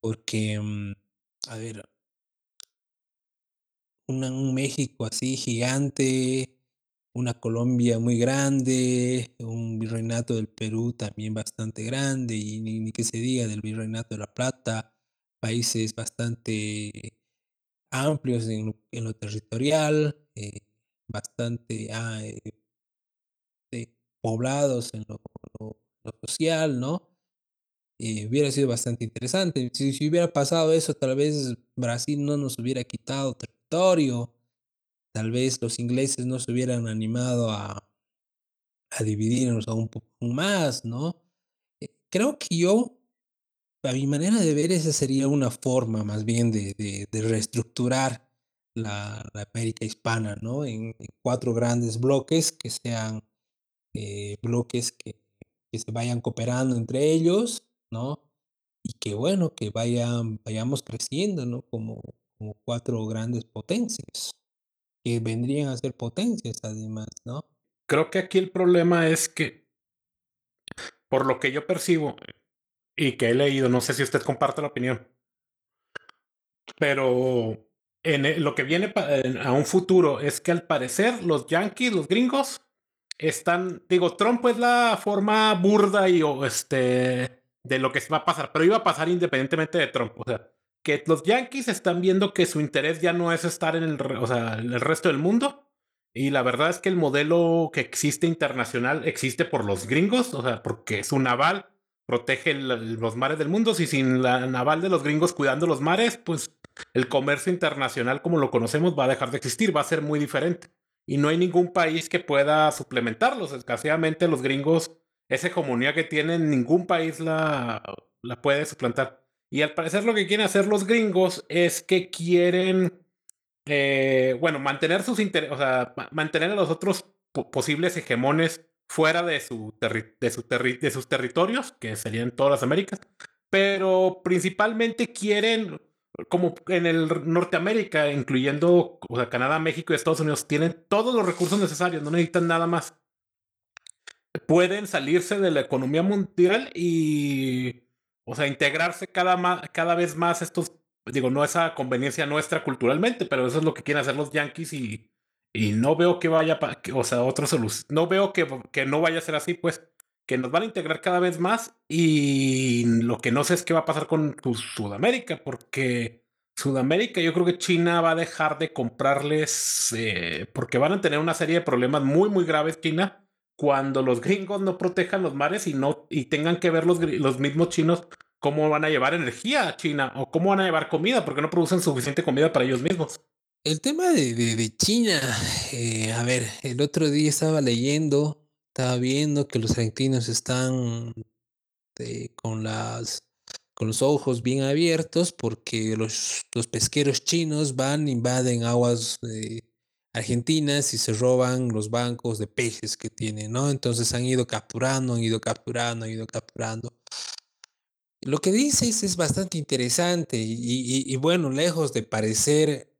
Porque, mm, a ver, un México así gigante, una Colombia muy grande, un virreinato del Perú también bastante grande, y ni, que se diga del virreinato de La Plata, países bastante amplios en, lo territorial, eh, bastante ah, eh, poblados en lo, social, ¿no? Eh, hubiera sido bastante interesante. Si, hubiera pasado eso, tal vez Brasil no nos hubiera quitado territorio, tal vez los ingleses no se hubieran animado a, a dividirnos aún más, ¿no? Eh, creo que yo, a mi manera de ver, esa sería una forma más bien de, de, reestructurar la, América hispana, ¿no? en cuatro grandes bloques que sean eh, bloques que, se vayan cooperando entre ellos, ¿no? Y que bueno, que vayan, vayamos creciendo, ¿no? Como, como cuatro grandes potencias, que vendrían a ser potencias además, ¿no? Creo que aquí el problema es que, por lo que yo percibo y que he leído, no sé si usted comparte la opinión, pero en lo que viene a un futuro es que al parecer los yankees, los gringos, están, digo, Trump es la forma burda y este de lo que va a pasar, pero iba a pasar independientemente de Trump. O sea, que los Yankees están viendo que su interés ya no es estar en el, o sea, el resto del mundo. Y la verdad es que el modelo que existe internacional existe por los gringos, o sea, porque su naval protege los mares del mundo. Y sin la naval de los gringos cuidando los mares, pues el comercio internacional como lo conocemos va a dejar de existir, va a ser muy diferente y no hay ningún país que pueda suplementarlos. Escaseamente los gringos, esa hegemonía que tienen, ningún país la, la puede suplantar. Y al parecer lo que quieren hacer los gringos es que quieren, eh, bueno, mantener sus intereses, o sea, mantener a los otros posibles hegemones fuera de, su de, su de sus territorios, que serían todas las Américas, pero principalmente quieren como en el Norteamérica, incluyendo o sea, Canadá, México y Estados Unidos, tienen todos los recursos necesarios, no necesitan nada más. Pueden salirse de la economía mundial y, o sea, integrarse cada, cada vez más estos, digo, no esa conveniencia nuestra culturalmente, pero eso es lo que quieren hacer los yankees y, y no veo que vaya, o sea, otra solución, no veo que, que no vaya a ser así, pues que nos van a integrar cada vez más y lo que no sé es qué va a pasar con Sudamérica, porque Sudamérica yo creo que China va a dejar de comprarles eh, porque van a tener una serie de problemas muy muy graves China cuando los gringos no protejan los mares y no y tengan que ver los, los mismos chinos cómo van a llevar energía a China o cómo van a llevar comida porque no producen suficiente comida para ellos mismos. El tema de, de, China, eh, a ver, el otro día estaba leyendo estaba viendo que los argentinos están eh, con, las, con los ojos bien abiertos porque los, los pesqueros chinos van, invaden aguas eh, argentinas y se roban los bancos de peces que tienen, ¿no? Entonces han ido capturando, han ido capturando, han ido capturando. Lo que dices es bastante interesante y bueno, lejos de parecer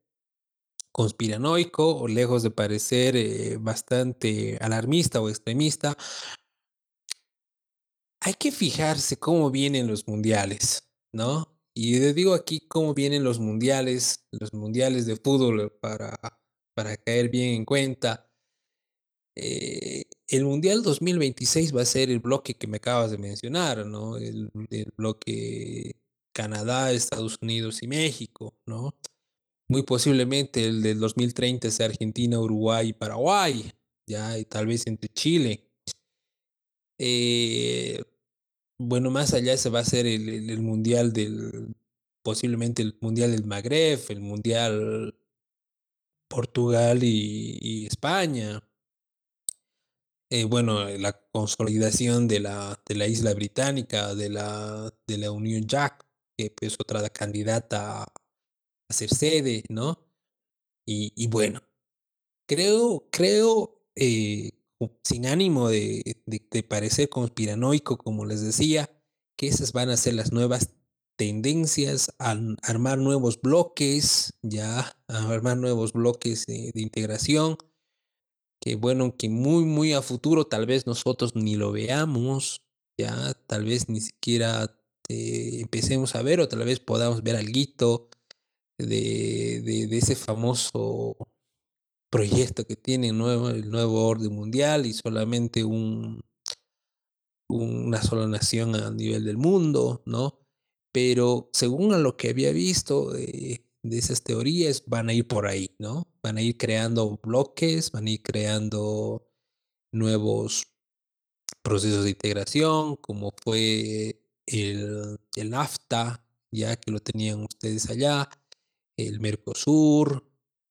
conspiranoico o lejos de parecer eh, bastante alarmista o extremista, hay que fijarse cómo vienen los mundiales, ¿no? Y digo aquí cómo vienen los mundiales, los mundiales de fútbol para, para caer bien en cuenta. Eh, el Mundial 2026 va a ser el bloque que me acabas de mencionar, ¿no? El, el bloque Canadá, Estados Unidos y México, ¿no? Muy posiblemente el del 2030 sea Argentina, Uruguay y Paraguay, ya, y tal vez entre Chile. Eh, bueno, más allá se va a ser el, el- mundial del, posiblemente el mundial del Magreb, el mundial Portugal y, y España. Eh, bueno, eh, la consolidación de la, de la isla británica, de la, de la Unión Jack, que es otra candidata a ser sede, ¿no? Y, y bueno, creo, creo, eh, sin ánimo de, parecer conspiranoico, como les decía, que esas van a ser las nuevas tendencias a armar nuevos bloques, ya, a armar nuevos bloques de, de integración, que bueno, que muy, muy a futuro tal vez nosotros ni lo veamos, ya, tal vez ni siquiera eh, empecemos a ver o tal vez podamos ver algo de, de, ese famoso proyecto que tiene el nuevo orden mundial y solamente un, una sola nación a nivel del mundo, ¿no? Pero según a lo que había visto de esas teorías, van a ir por ahí, ¿no? Van a ir creando bloques, van a ir creando nuevos procesos de integración, como fue el, el NAFTA, ya que lo tenían ustedes allá, el Mercosur,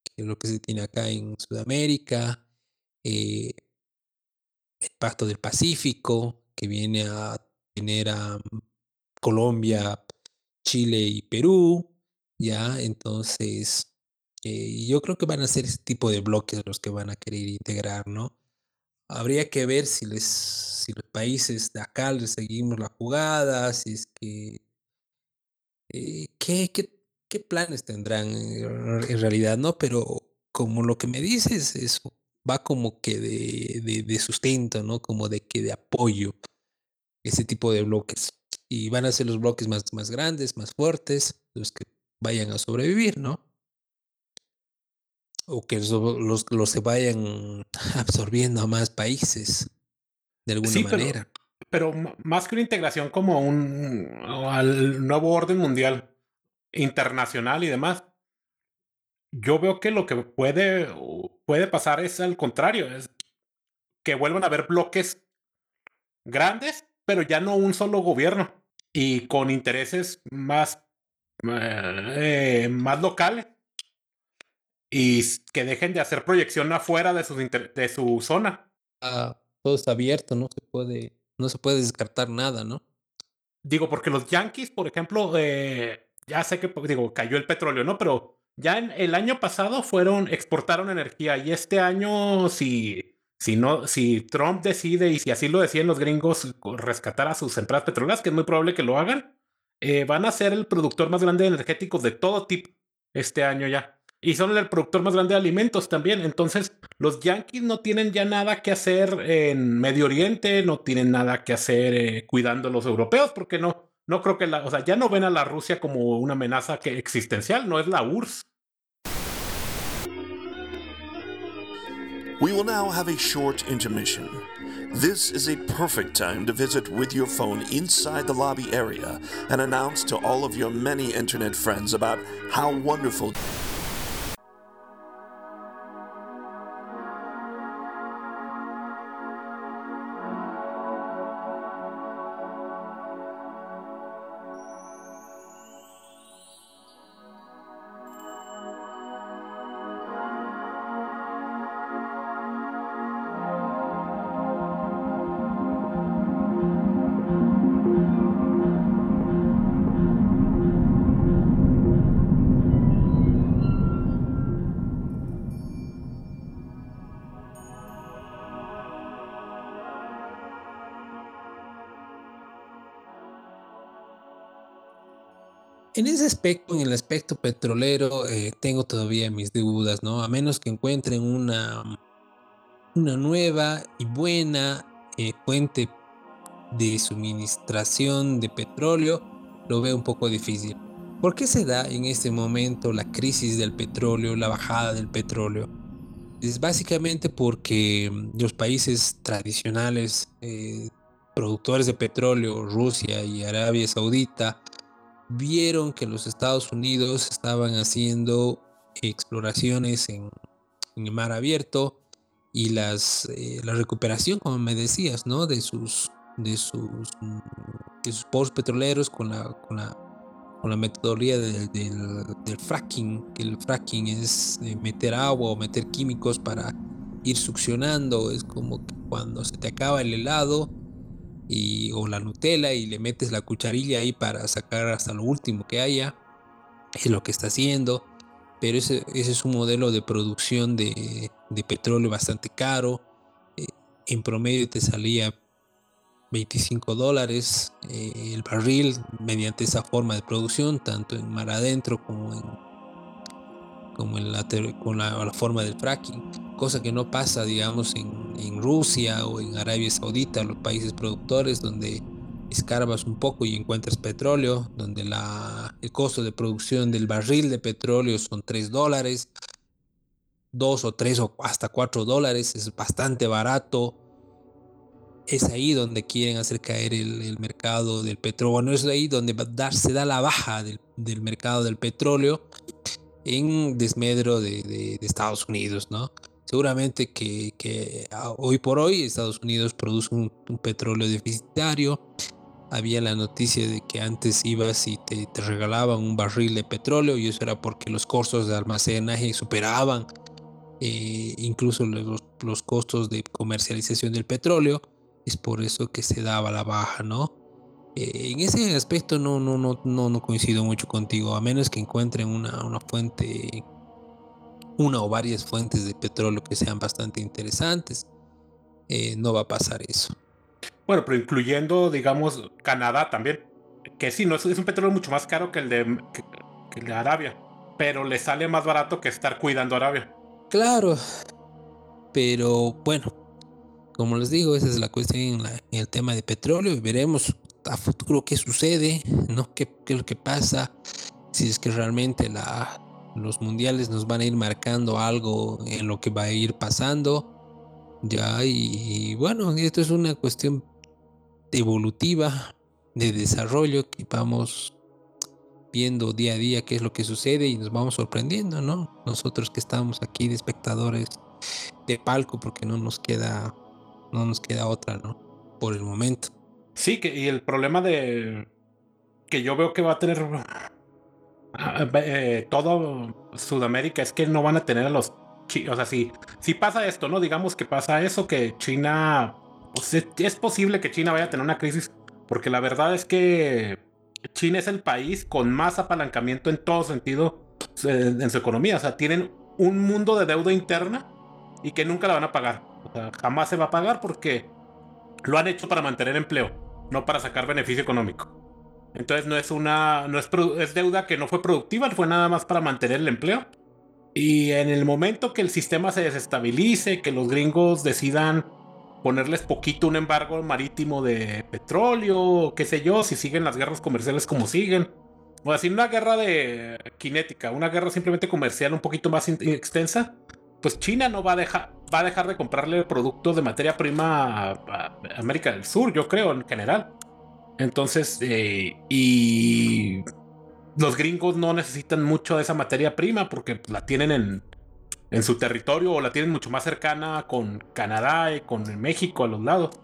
que es lo que se tiene acá en Sudamérica, eh, el Pacto del Pacífico, que viene a tener a mm, Colombia, Chile y Perú, ya, entonces, eh, yo creo que van a ser ese tipo de bloques los que van a querer integrar, ¿no? Habría que ver si les, si los países de acá les seguimos la jugada, si es que eh, ¿qué, qué, qué planes tendrán en realidad, no? Pero como lo que me dices, eso va como que de, de, de sustento, ¿no? Como de que de apoyo, ese tipo de bloques. Y van a ser los bloques más, más grandes, más fuertes, los que vayan a sobrevivir, ¿no? O que los, los, se vayan absorbiendo a más países, de alguna Sí, pero- manera. Pero m- más que una integración como un al nuevo orden mundial internacional y demás, yo veo que lo que puede, puede pasar es al contrario, es que vuelvan a haber bloques grandes, pero ya no un solo gobierno y con intereses más, eh, más locales y que dejen de hacer proyección afuera de, sus de su zona. Ah, todo está abierto, no se puede, no se puede descartar nada, ¿no? Digo, porque los Yankees, por ejemplo, eh, ya sé que digo, cayó el petróleo, ¿no? Pero ya en el año pasado fueron, exportaron energía y este año, si, si no, si Trump decide y si así lo decían los gringos, rescatar a sus empresas petroleras, que es muy probable que lo hagan, eh, van a ser el productor más grande de energéticos de todo tipo este año ya. Y son el productor más grande de alimentos también. Entonces, los Yankees no tienen ya nada que hacer en Medio Oriente, no tienen nada que hacer eh, cuidando a los europeos, porque no, no creo que la, o sea, ya no ven a la Rusia como una amenaza que existencial, no es la URSS. We will now have a short intermission. This is a perfect time to visit with your phone inside the lobby area and announce to all of your many internet friends about how wonderful aspecto, en el aspecto petrolero, eh, tengo todavía mis dudas, ¿no? A menos que encuentren una, nueva y buena eh, fuente de suministración de petróleo, lo veo un poco difícil. ¿Por qué se da en este momento la crisis del petróleo, la bajada del petróleo? Es básicamente porque mm, los países tradicionales eh, productores de petróleo, Rusia y Arabia Saudita, vieron que los Estados Unidos estaban haciendo exploraciones en, el mar abierto y las, eh, la recuperación, como me decías, ¿no? De sus, de sus, de sus pozos petroleros con la, con la, con la metodología del, del, del fracking, que el fracking es eh, meter agua o meter químicos para ir succionando, es como que cuando se te acaba el helado y, o la Nutella y le metes la cucharilla ahí para sacar hasta lo último que haya, es lo que está haciendo, pero ese, ese es un modelo de producción de, de petróleo bastante caro, eh, en promedio te salía 25 dólares eh, el barril mediante esa forma de producción, tanto en mar adentro como en como en la, con la, la, forma del fracking, cosa que no pasa, digamos, en, en, Rusia o en Arabia Saudita, los países productores, donde escarbas un poco y encuentras petróleo, donde la, el costo de producción del barril de petróleo son 3 dólares, 2 o 3 o hasta 4 dólares, es bastante barato. Es ahí donde quieren hacer caer el, mercado del petróleo. Bueno, es ahí donde dar, se da la baja del, del mercado del petróleo en desmedro de, de, de Estados Unidos, ¿no? Seguramente que, que, hoy por hoy Estados Unidos produce un, petróleo deficitario. Había la noticia de que antes ibas y te, te, regalaban un barril de petróleo y eso era porque los costos de almacenaje superaban eh, incluso los, los, costos de comercialización del petróleo. Es por eso que se daba la baja, ¿no? Eh, en ese aspecto no, no, no, no, coincido mucho contigo, a menos que encuentren una fuente, una o varias fuentes de petróleo que sean bastante interesantes. Eh, no va a pasar eso. Bueno, pero incluyendo, digamos, Canadá también, que sí, no es, es un petróleo mucho más caro que el de, que, que el de Arabia, pero le sale más barato que estar cuidando Arabia. Claro, pero bueno, como les digo, esa es la cuestión en, la, en el tema de petróleo y veremos a futuro qué sucede, ¿no? ¿Qué, qué es lo que pasa? Si es que realmente la, los mundiales nos van a ir marcando algo en lo que va a ir pasando. Ya, y, bueno, esto es una cuestión evolutiva de desarrollo que vamos viendo día a día qué es lo que sucede y nos vamos sorprendiendo, ¿no? Nosotros que estamos aquí de espectadores de palco porque no nos queda no nos queda otra, ¿no? Por el momento. Sí, que, y el problema de que yo veo que va a tener eh, todo Sudamérica es que no van a tener a los o sea, si, pasa esto, ¿no? Digamos que pasa eso, que China, es, es posible que China vaya a tener una crisis, porque la verdad es que China es el país con más apalancamiento en todo sentido en su economía, o sea, tienen un mundo de deuda interna y que nunca la van a pagar, o sea, jamás se va a pagar porque lo han hecho para mantener empleo, no para sacar beneficio económico. Entonces no es una, no es, es deuda que no fue productiva, fue nada más para mantener el empleo. Y en el momento que el sistema se desestabilice, que los gringos decidan ponerles poquito un embargo marítimo de petróleo, qué sé yo, si siguen las guerras comerciales como siguen. O así una guerra de cinética, una guerra simplemente comercial un poquito más extensa, pues China no va a dejar, va a dejar de comprarle productos de materia prima a, América del Sur, yo creo, en general. Entonces, eh, y los gringos no necesitan mucho de esa materia prima porque la tienen en, en su territorio o la tienen mucho más cercana con Canadá y con México a los lados.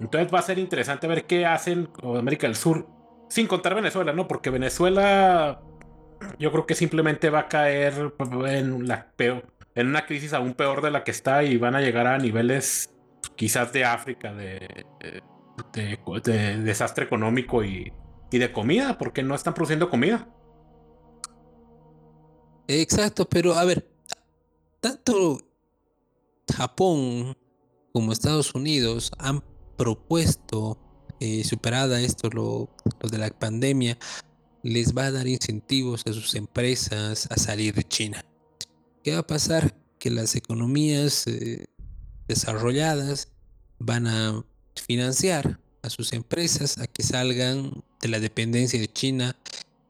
Entonces va a ser interesante ver qué hacen con América del Sur, sin contar Venezuela, ¿no? Porque Venezuela yo creo que simplemente va a caer en, la peor, en una crisis aún peor de la que está y van a llegar a niveles quizás de África, de, de, de desastre económico y, y de comida, porque no están produciendo comida. Exacto, pero a ver, tanto Japón como Estados Unidos han propuesto, eh, superada esto, lo, lo, de la pandemia, les va a dar incentivos a sus empresas a salir de China. ¿Qué va a pasar? Que las economías eh, desarrolladas van a financiar a sus empresas a que salgan de la dependencia de China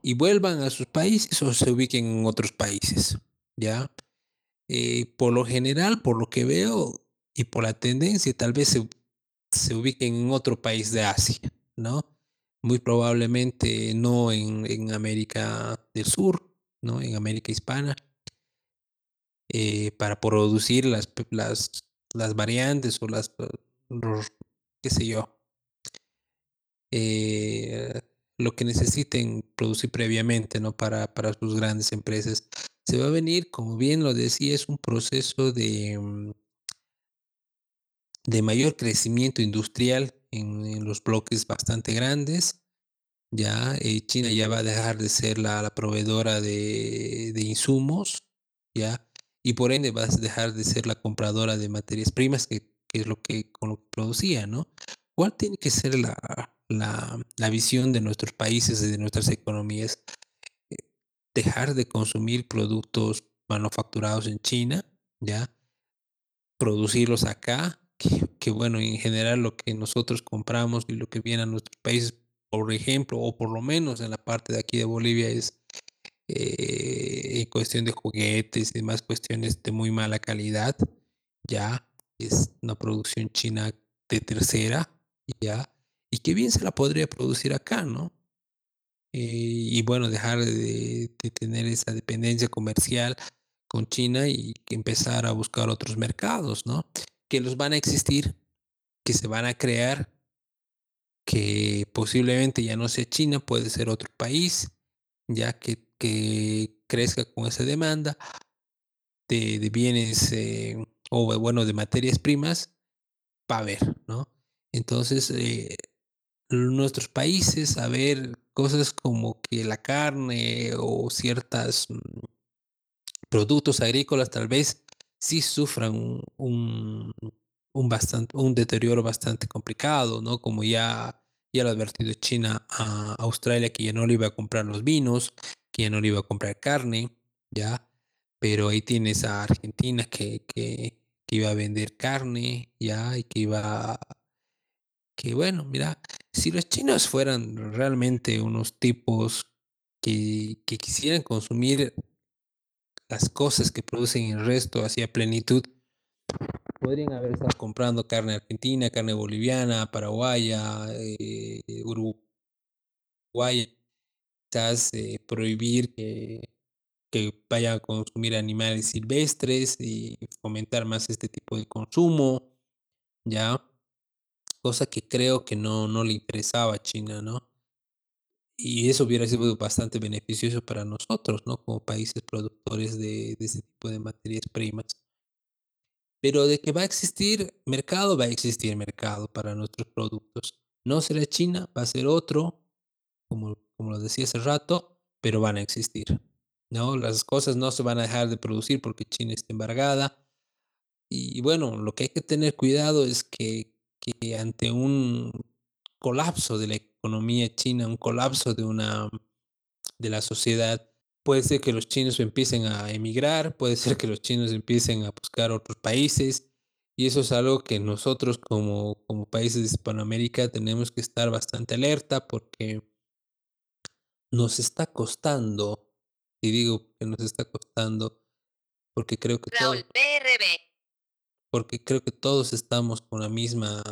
y vuelvan a sus países o se ubiquen en otros países. ¿Ya? Eh, por lo general, por lo que veo y por la tendencia, tal vez se, se ubiquen en otro país de Asia, ¿no? Muy probablemente no en, en América del Sur, ¿no? En América Hispana, eh, para producir las, las, las variantes o las, qué sé yo, eh, lo que necesiten producir previamente, ¿no? Para, para sus grandes empresas. Se va a venir, como bien lo decía, es un proceso de, mm, de mayor crecimiento industrial en, los bloques bastante grandes. Ya eh, China ya va a dejar de ser la, la proveedora de, de insumos, ya, y por ende va a dejar de ser la compradora de materias primas, que, que es lo que con lo que producía, ¿no? ¿Cuál tiene que ser la, la, la visión de nuestros países y de nuestras economías? Eh, Dejar de consumir productos manufacturados en China, ya, producirlos acá, que, bueno, en general lo que nosotros compramos y lo que viene a nuestros países, por ejemplo, o por lo menos en la parte de aquí de Bolivia es eh, en cuestión de juguetes y demás cuestiones de muy mala calidad, ya es una producción china de tercera, ya, y que bien se la podría producir acá, ¿no? Eh, y bueno, dejar de, de tener esa dependencia comercial con China y empezar a buscar otros mercados, ¿no? Que los van a existir, que se van a crear, que posiblemente ya no sea China, puede ser otro país, ya que, que crezca con esa demanda de, de bienes eh, o bueno, de materias primas, va a haber, ¿no? Entonces, eh, nuestros países, a ver, cosas como que la carne o ciertas mm, productos agrícolas tal vez sí sufran un, un, un bastante, un deterioro bastante complicado, ¿no? Como ya, ya lo ha advertido China a Australia que ya no le iba a comprar los vinos, que ya no le iba a comprar carne, ¿ya? Pero ahí tienes a Argentina que, que, que iba a vender carne, ¿ya? Y que iba que bueno, mira, si los chinos fueran realmente unos tipos que, que quisieran consumir las cosas que producen el resto hacia plenitud, podrían haber estado comprando carne argentina, carne boliviana, paraguaya, eh, uruguaya, quizás eh, prohibir que, que vayan a consumir animales silvestres y fomentar más este tipo de consumo, ¿ya? Cosa que creo que no, no le interesaba a China, ¿no? Y eso hubiera sido bastante beneficioso para nosotros, ¿no? Como países productores de, de ese tipo de materias primas. Pero de que va a existir mercado, va a existir mercado para nuestros productos. No será China, va a ser otro, como, como lo decía hace rato, pero van a existir. ¿No? Las cosas no se van a dejar de producir porque China está embargada. Y bueno, lo que hay que tener cuidado es que, ante un colapso de la economía china, un colapso de una de la sociedad, puede ser que los chinos empiecen a emigrar, puede ser que los chinos empiecen a buscar otros países, y eso es algo que nosotros como, como países de Hispanoamérica tenemos que estar bastante alerta porque nos está costando, y digo que nos está costando, porque creo que todo, Raúl PRB. porque creo que todos estamos con la misma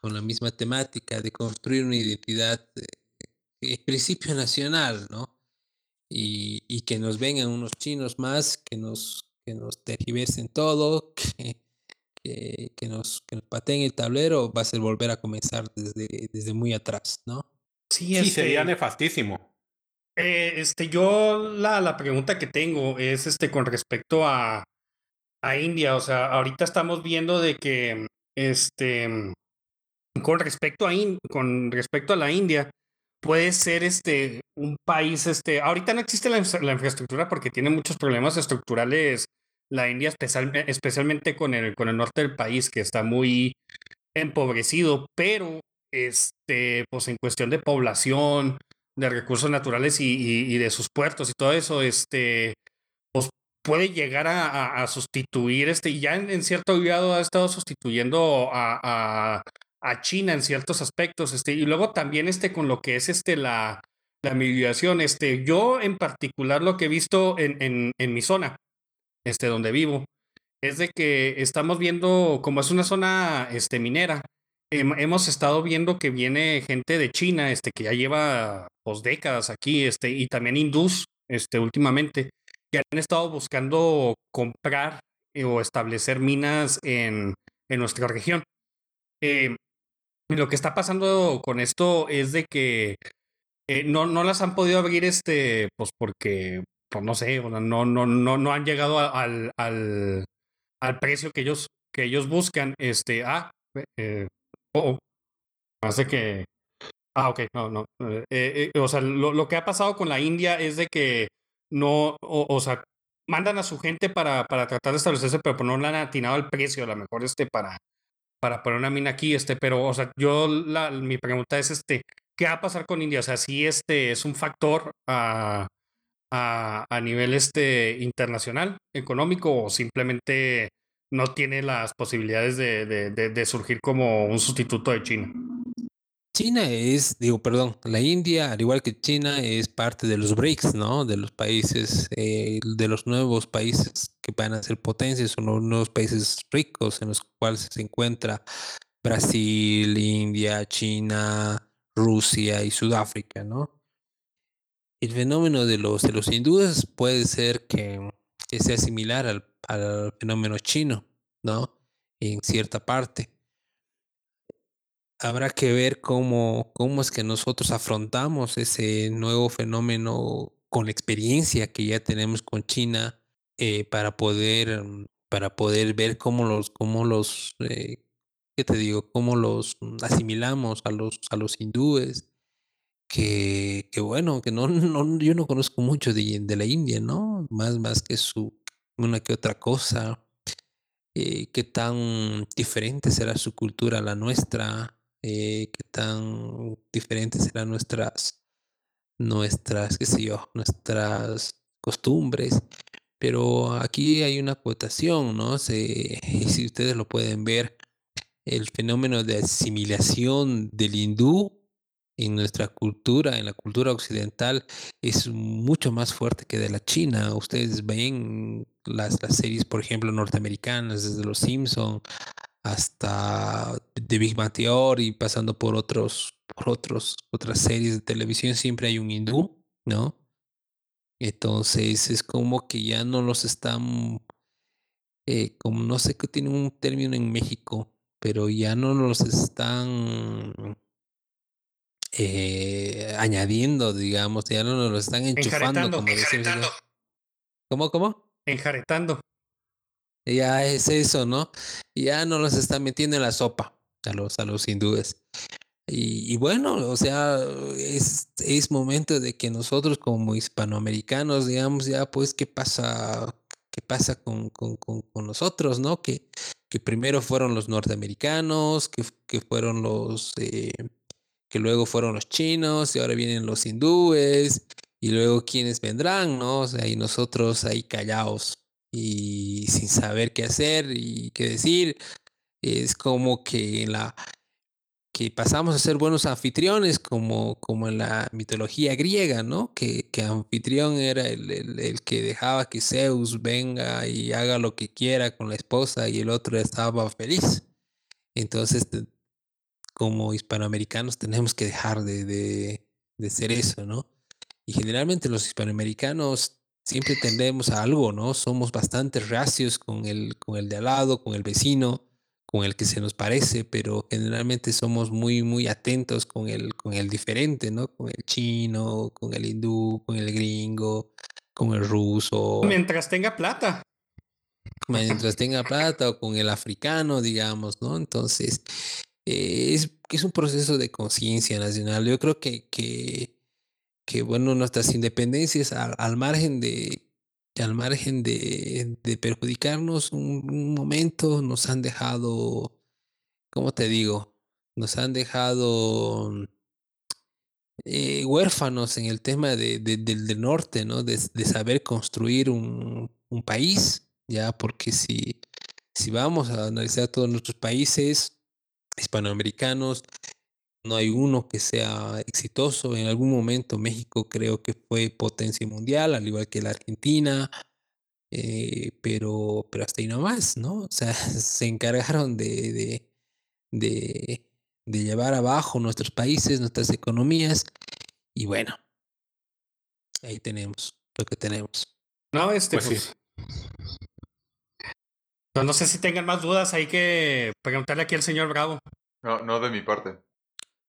con la misma temática de construir una identidad eh, en principio nacional, ¿no? Y, y que nos vengan unos chinos más que nos, que nos tergiversen todo, que, que, que nos, que nos pateen el tablero, va a ser volver a comenzar desde, desde muy atrás, ¿no? Sí, Sí, este, sería nefastísimo. Eh, este, yo la, la pregunta que tengo es este con respecto a, a India. O sea, ahorita estamos viendo de que este con respecto a con respecto a la India, puede ser este un país, este, ahorita no existe la, la infraestructura porque tiene muchos problemas estructurales la India, especial- especialmente con el, con el norte del país, que está muy empobrecido, pero este, pues en cuestión de población, de recursos naturales y, de sus puertos y todo eso, este, pues puede llegar a, sustituir, este, y ya en, cierto grado ha estado sustituyendo a, China en ciertos aspectos, este, y luego también este con lo que es este la, la migración, este, yo en particular lo que he visto en, en, en mi zona, este, donde vivo, es de que estamos viendo, como es una zona este, minera, hemos estado viendo que viene gente de China, este, que ya lleva pues décadas aquí, este, y también hindús, este, últimamente. que han estado buscando comprar eh, o establecer minas en, en nuestra región. Eh, lo que está pasando con esto es de que eh, no, no las han podido abrir, este, pues porque, pues no sé, no, no, no, no han llegado al, al, al precio que ellos, que ellos buscan. Este, ah, eh, oh, oh, hace que, ah, ok, no, no. Eh, o sea, lo, lo, que ha pasado con la India es de que no, o, o sea, mandan a su gente para, para tratar de establecerse, pero pues no le han atinado el precio, a lo mejor este para, para poner una mina aquí, este, pero, o sea, yo, la, mi pregunta es, este, ¿qué va a pasar con India? O sea, si este es un factor a, a, a nivel este, internacional, económico, o simplemente no tiene las posibilidades de, de, de, surgir como un sustituto de China. China es, digo, perdón, la India, al igual que China, es parte de los BRICS, ¿no? De los países, eh, de los nuevos países que van a ser potencias, son los nuevos países ricos en los cuales se encuentra Brasil, India, China, Rusia y Sudáfrica, ¿no? El fenómeno de los, de los hindúes puede ser que, que sea similar al, al fenómeno chino, ¿no? En cierta parte habrá que ver cómo, cómo es que nosotros afrontamos ese nuevo fenómeno con la experiencia que ya tenemos con China eh, para poder para poder ver cómo los cómo los eh, qué te digo cómo los asimilamos a los a los hindúes que, bueno que no, no yo no conozco mucho de, de la India no más más que su una que otra cosa eh, qué tan diferente será su cultura a la nuestra eh, qué tan diferentes serán nuestras, nuestras, qué sé yo, nuestras costumbres. Pero aquí hay una acotación, ¿no? Si ustedes lo pueden ver, el fenómeno de asimilación del hindú en nuestra cultura, en la cultura occidental, es mucho más fuerte que de la China. Ustedes ven las, las series, por ejemplo, norteamericanas, desde Los Simpson hasta The Big Bang Theory, pasando por otros, por otros, otras series de televisión, siempre hay un hindú, ¿no? Entonces es como que ya no los están, eh, como no sé qué tiene un término en México, pero ya no los están eh, añadiendo, digamos, ya no nos lo están enchufando, como decimos. ¿Cómo, cómo? Enjaretando. Ya es eso, ¿no? Ya no los está metiendo en la sopa a los, a los hindúes. Y, y, bueno, o sea, es, es momento de que nosotros como hispanoamericanos, digamos, ya pues, ¿qué pasa? ¿Qué pasa con, con, con, con nosotros, no? Que, que primero fueron los norteamericanos, que, que fueron los, eh, que luego fueron los chinos, y ahora vienen los hindúes, y luego quiénes vendrán, ¿no? O sea, y nosotros ahí callados y sin saber qué hacer y qué decir. Es como que la que pasamos a ser buenos anfitriones, como, como en la mitología griega, ¿no? Que, que anfitrión era el, el, que dejaba que Zeus venga y haga lo que quiera con la esposa y el otro estaba feliz. Entonces, como hispanoamericanos tenemos que dejar de, de, de ser eso, ¿no? Y generalmente los hispanoamericanos siempre tendemos a algo, ¿no? Somos bastante reacios con el, con el de al lado, con el vecino, con el que se nos parece, pero generalmente somos muy, muy atentos con el, con el diferente, ¿no? Con el chino, con el hindú, con el gringo, con el ruso. Mientras tenga plata. Mientras tenga plata o con el africano, digamos, ¿no? Entonces, eh, es, es un proceso de conciencia nacional. Yo creo que, que que bueno, nuestras independencias al, al margen de al margen de, de perjudicarnos un, momento nos han dejado, ¿cómo te digo? Nos han dejado eh, huérfanos en el tema de, de, del, del norte, ¿no? De, de saber construir un, un, país, ya, porque si, si vamos a analizar todos nuestros países hispanoamericanos, no hay uno que sea exitoso. En algún momento México creo que fue potencia mundial, al igual que la Argentina, eh, pero, pero hasta ahí nomás, ¿no? O sea, se encargaron de, de, de, de llevar abajo nuestros países, nuestras economías, y bueno, ahí tenemos lo que tenemos. No, este, Pues pues. Pues no sé si tengan más dudas, hay que preguntarle aquí al señor Bravo. No, no de mi parte.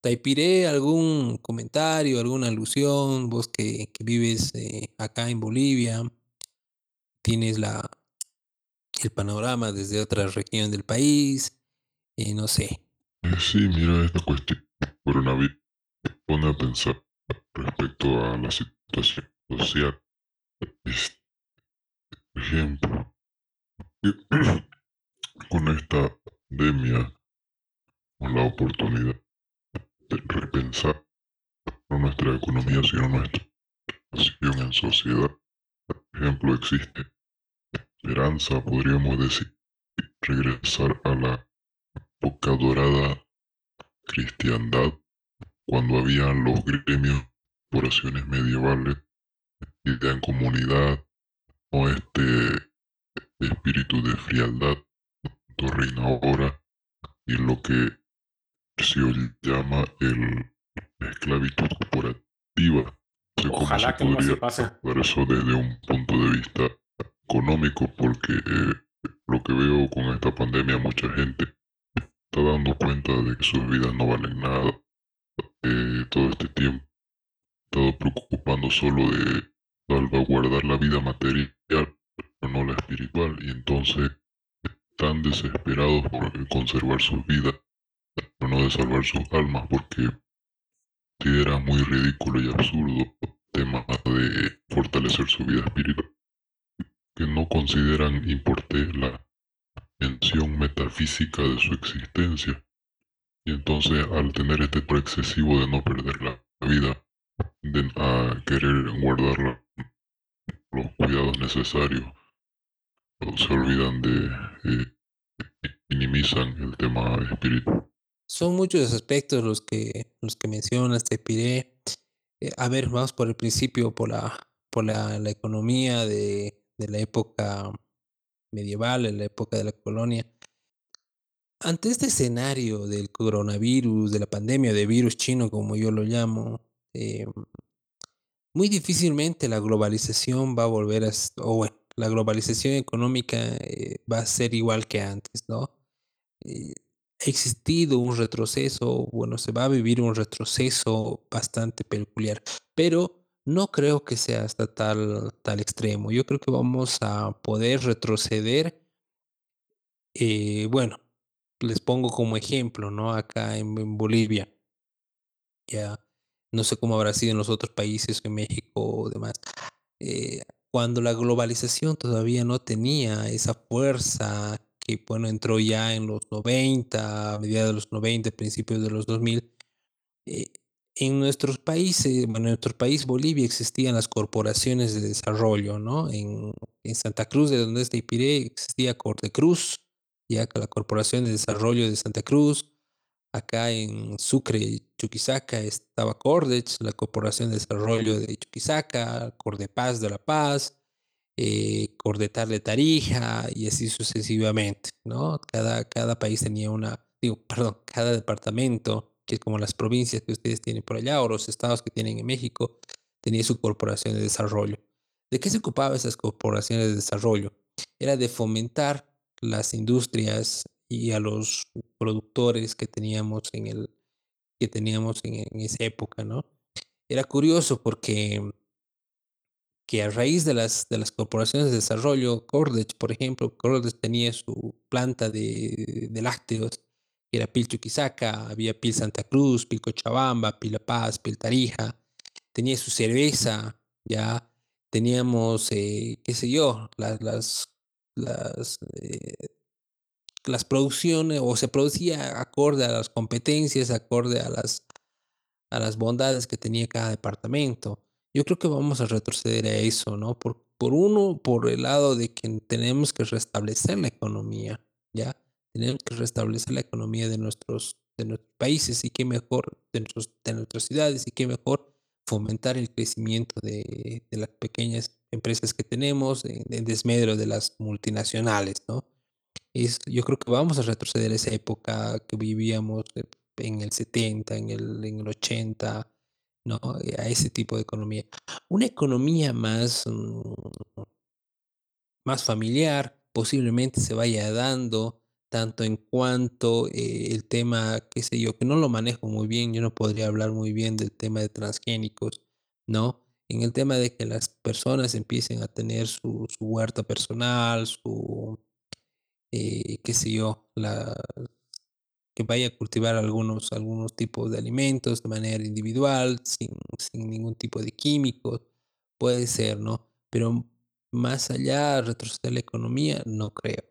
Taipiré, algún comentario, alguna alusión, vos que, que vives eh, acá en Bolivia, tienes la, el panorama desde otra región del país, eh, no sé. Eh, Sí, mira, esta cuestión coronavirus me pone a pensar respecto a la situación social. Este, por ejemplo, con esta pandemia, con la oportunidad de repensar no nuestra economía, sino nuestra situación en sociedad. Por ejemplo, existe esperanza, podríamos decir, regresar a la época dorada cristiandad, cuando habían los gremios, corporaciones medievales, vida en comunidad, o este espíritu de frialdad, que reina ahora, y lo que se llama el esclavitud corporativa. No sé cómo Ojalá se que no se podría pase. ver eso desde un punto de vista económico, porque eh, lo que veo con esta pandemia, mucha gente está dando cuenta de que sus vidas no valen nada. Eh, todo este tiempo he estado preocupando solo de salvaguardar la vida material, pero no la espiritual, y entonces están desesperados por conservar sus vidas, pero no de salvar sus almas, porque considera muy ridículo y absurdo el tema de fortalecer su vida espiritual, que no consideran importante la mención metafísica de su existencia. Y entonces, al tener este temor excesivo de no perder la vida, tienden a querer guardar los cuidados necesarios, se olvidan de, eh, minimizan el tema espiritual. Son muchos aspectos los que, los que mencionas, Taipiré. Eh, a ver, vamos por el principio, por la, por la, economía de, de la época medieval, en la época de la colonia. Ante este escenario del coronavirus, de la pandemia de virus chino, como yo lo llamo, eh, muy difícilmente la globalización va a volver a, la globalización económica eh, va a ser igual que antes, ¿no? Eh, ha existido un retroceso, bueno, se va a vivir un retroceso bastante peculiar, pero no creo que sea hasta tal, tal extremo. Yo creo que vamos a poder retroceder. eh, bueno, les pongo como ejemplo, ¿no? Acá en, Bolivia, ya no sé cómo habrá sido en los otros países, en México o demás. Cuando la globalización todavía no tenía esa fuerza que, bueno, entró ya en los 90, a mediados de los 90, principios de los 2000, eh, en nuestros países, bueno, en nuestro país, Bolivia, existían las corporaciones de desarrollo, ¿no? En, en Santa Cruz, de donde es de Ipiré, existía Cordecruz, ya que la Corporación de Desarrollo de Santa Cruz, acá en Sucre, Chuquisaca, estaba Cordech, la Corporación de Desarrollo de Chuquisaca, Cordepaz de La Paz, eh, Cordetar de Tarija y así sucesivamente, ¿no? Cada, cada país tenía una, digo, perdón, cada departamento, que es como las provincias que ustedes tienen por allá o los estados que tienen en México, tenía su corporación de desarrollo. ¿De qué se ocupaba esas corporaciones de desarrollo? Era de fomentar las industrias y a los productores que teníamos en el que teníamos en, esa época, ¿no? Era curioso porque que a raíz de las, de las corporaciones de desarrollo, Cordech, por ejemplo, Cordech tenía su planta de, de lácteos, que era Pil Chuquisaca, había Pil Santa Cruz, Pil Cochabamba, Pil La Paz, Pil Tarija, tenía su cerveza, ya teníamos, eh, qué sé yo, las, las, las, eh, las producciones, o se producía acorde a las competencias, acorde a las, a las bondades que tenía cada departamento. Yo creo que vamos a retroceder a eso, ¿no? Por, por uno, por el lado de que tenemos que restablecer la economía, ¿ya? Tenemos que restablecer la economía de nuestros, de nuestros países y qué mejor, de, nuestros, de nuestras ciudades y qué mejor fomentar el crecimiento de, de las pequeñas empresas que tenemos en, en desmedro de las multinacionales, ¿no? Es, yo creo que vamos a retroceder a esa época que vivíamos en el 70, en el, en el 80, ¿no? Eh, A ese tipo de economía. Una economía más, mm, más familiar, posiblemente se vaya dando tanto en cuanto eh, el tema, qué sé yo, que no lo manejo muy bien, yo no podría hablar muy bien del tema de transgénicos, ¿no? En el tema de que las personas empiecen a tener su, su huerta personal, su, eh, qué sé yo, la, que vaya a cultivar algunos, algunos tipos de alimentos de manera individual, sin, sin ningún tipo de químicos, puede ser, ¿no? Pero más allá, retroceder la economía, no creo.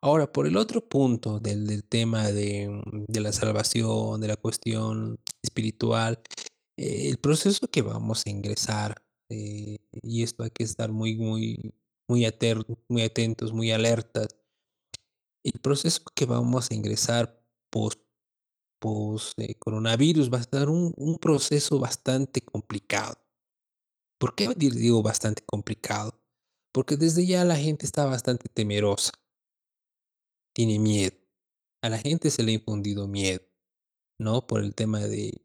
Ahora, por el otro punto del, del tema de, de, la salvación, de la cuestión espiritual, eh, el proceso que vamos a ingresar, eh, y esto hay que estar muy, muy, muy, muy atentos, muy alertas, el proceso que vamos a ingresar post, post eh, coronavirus va a ser un, un, proceso bastante complicado. ¿Por qué digo bastante complicado? Porque desde ya la gente está bastante temerosa. Tiene miedo. A la gente se le ha infundido miedo, ¿no? Por el tema de,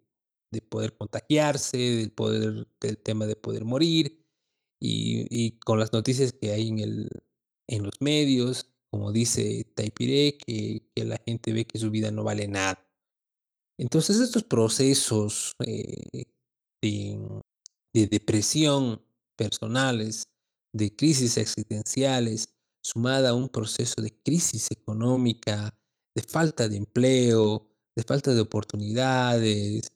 de poder contagiarse, del, poder, del tema de poder morir. Y, y, con las noticias que hay en, el, en los medios, como dice Taipiré, que, la gente ve que su vida no vale nada. Entonces estos procesos eh, de, de, depresión personales, de crisis existenciales, sumada a un proceso de crisis económica, de falta de empleo, de falta de oportunidades,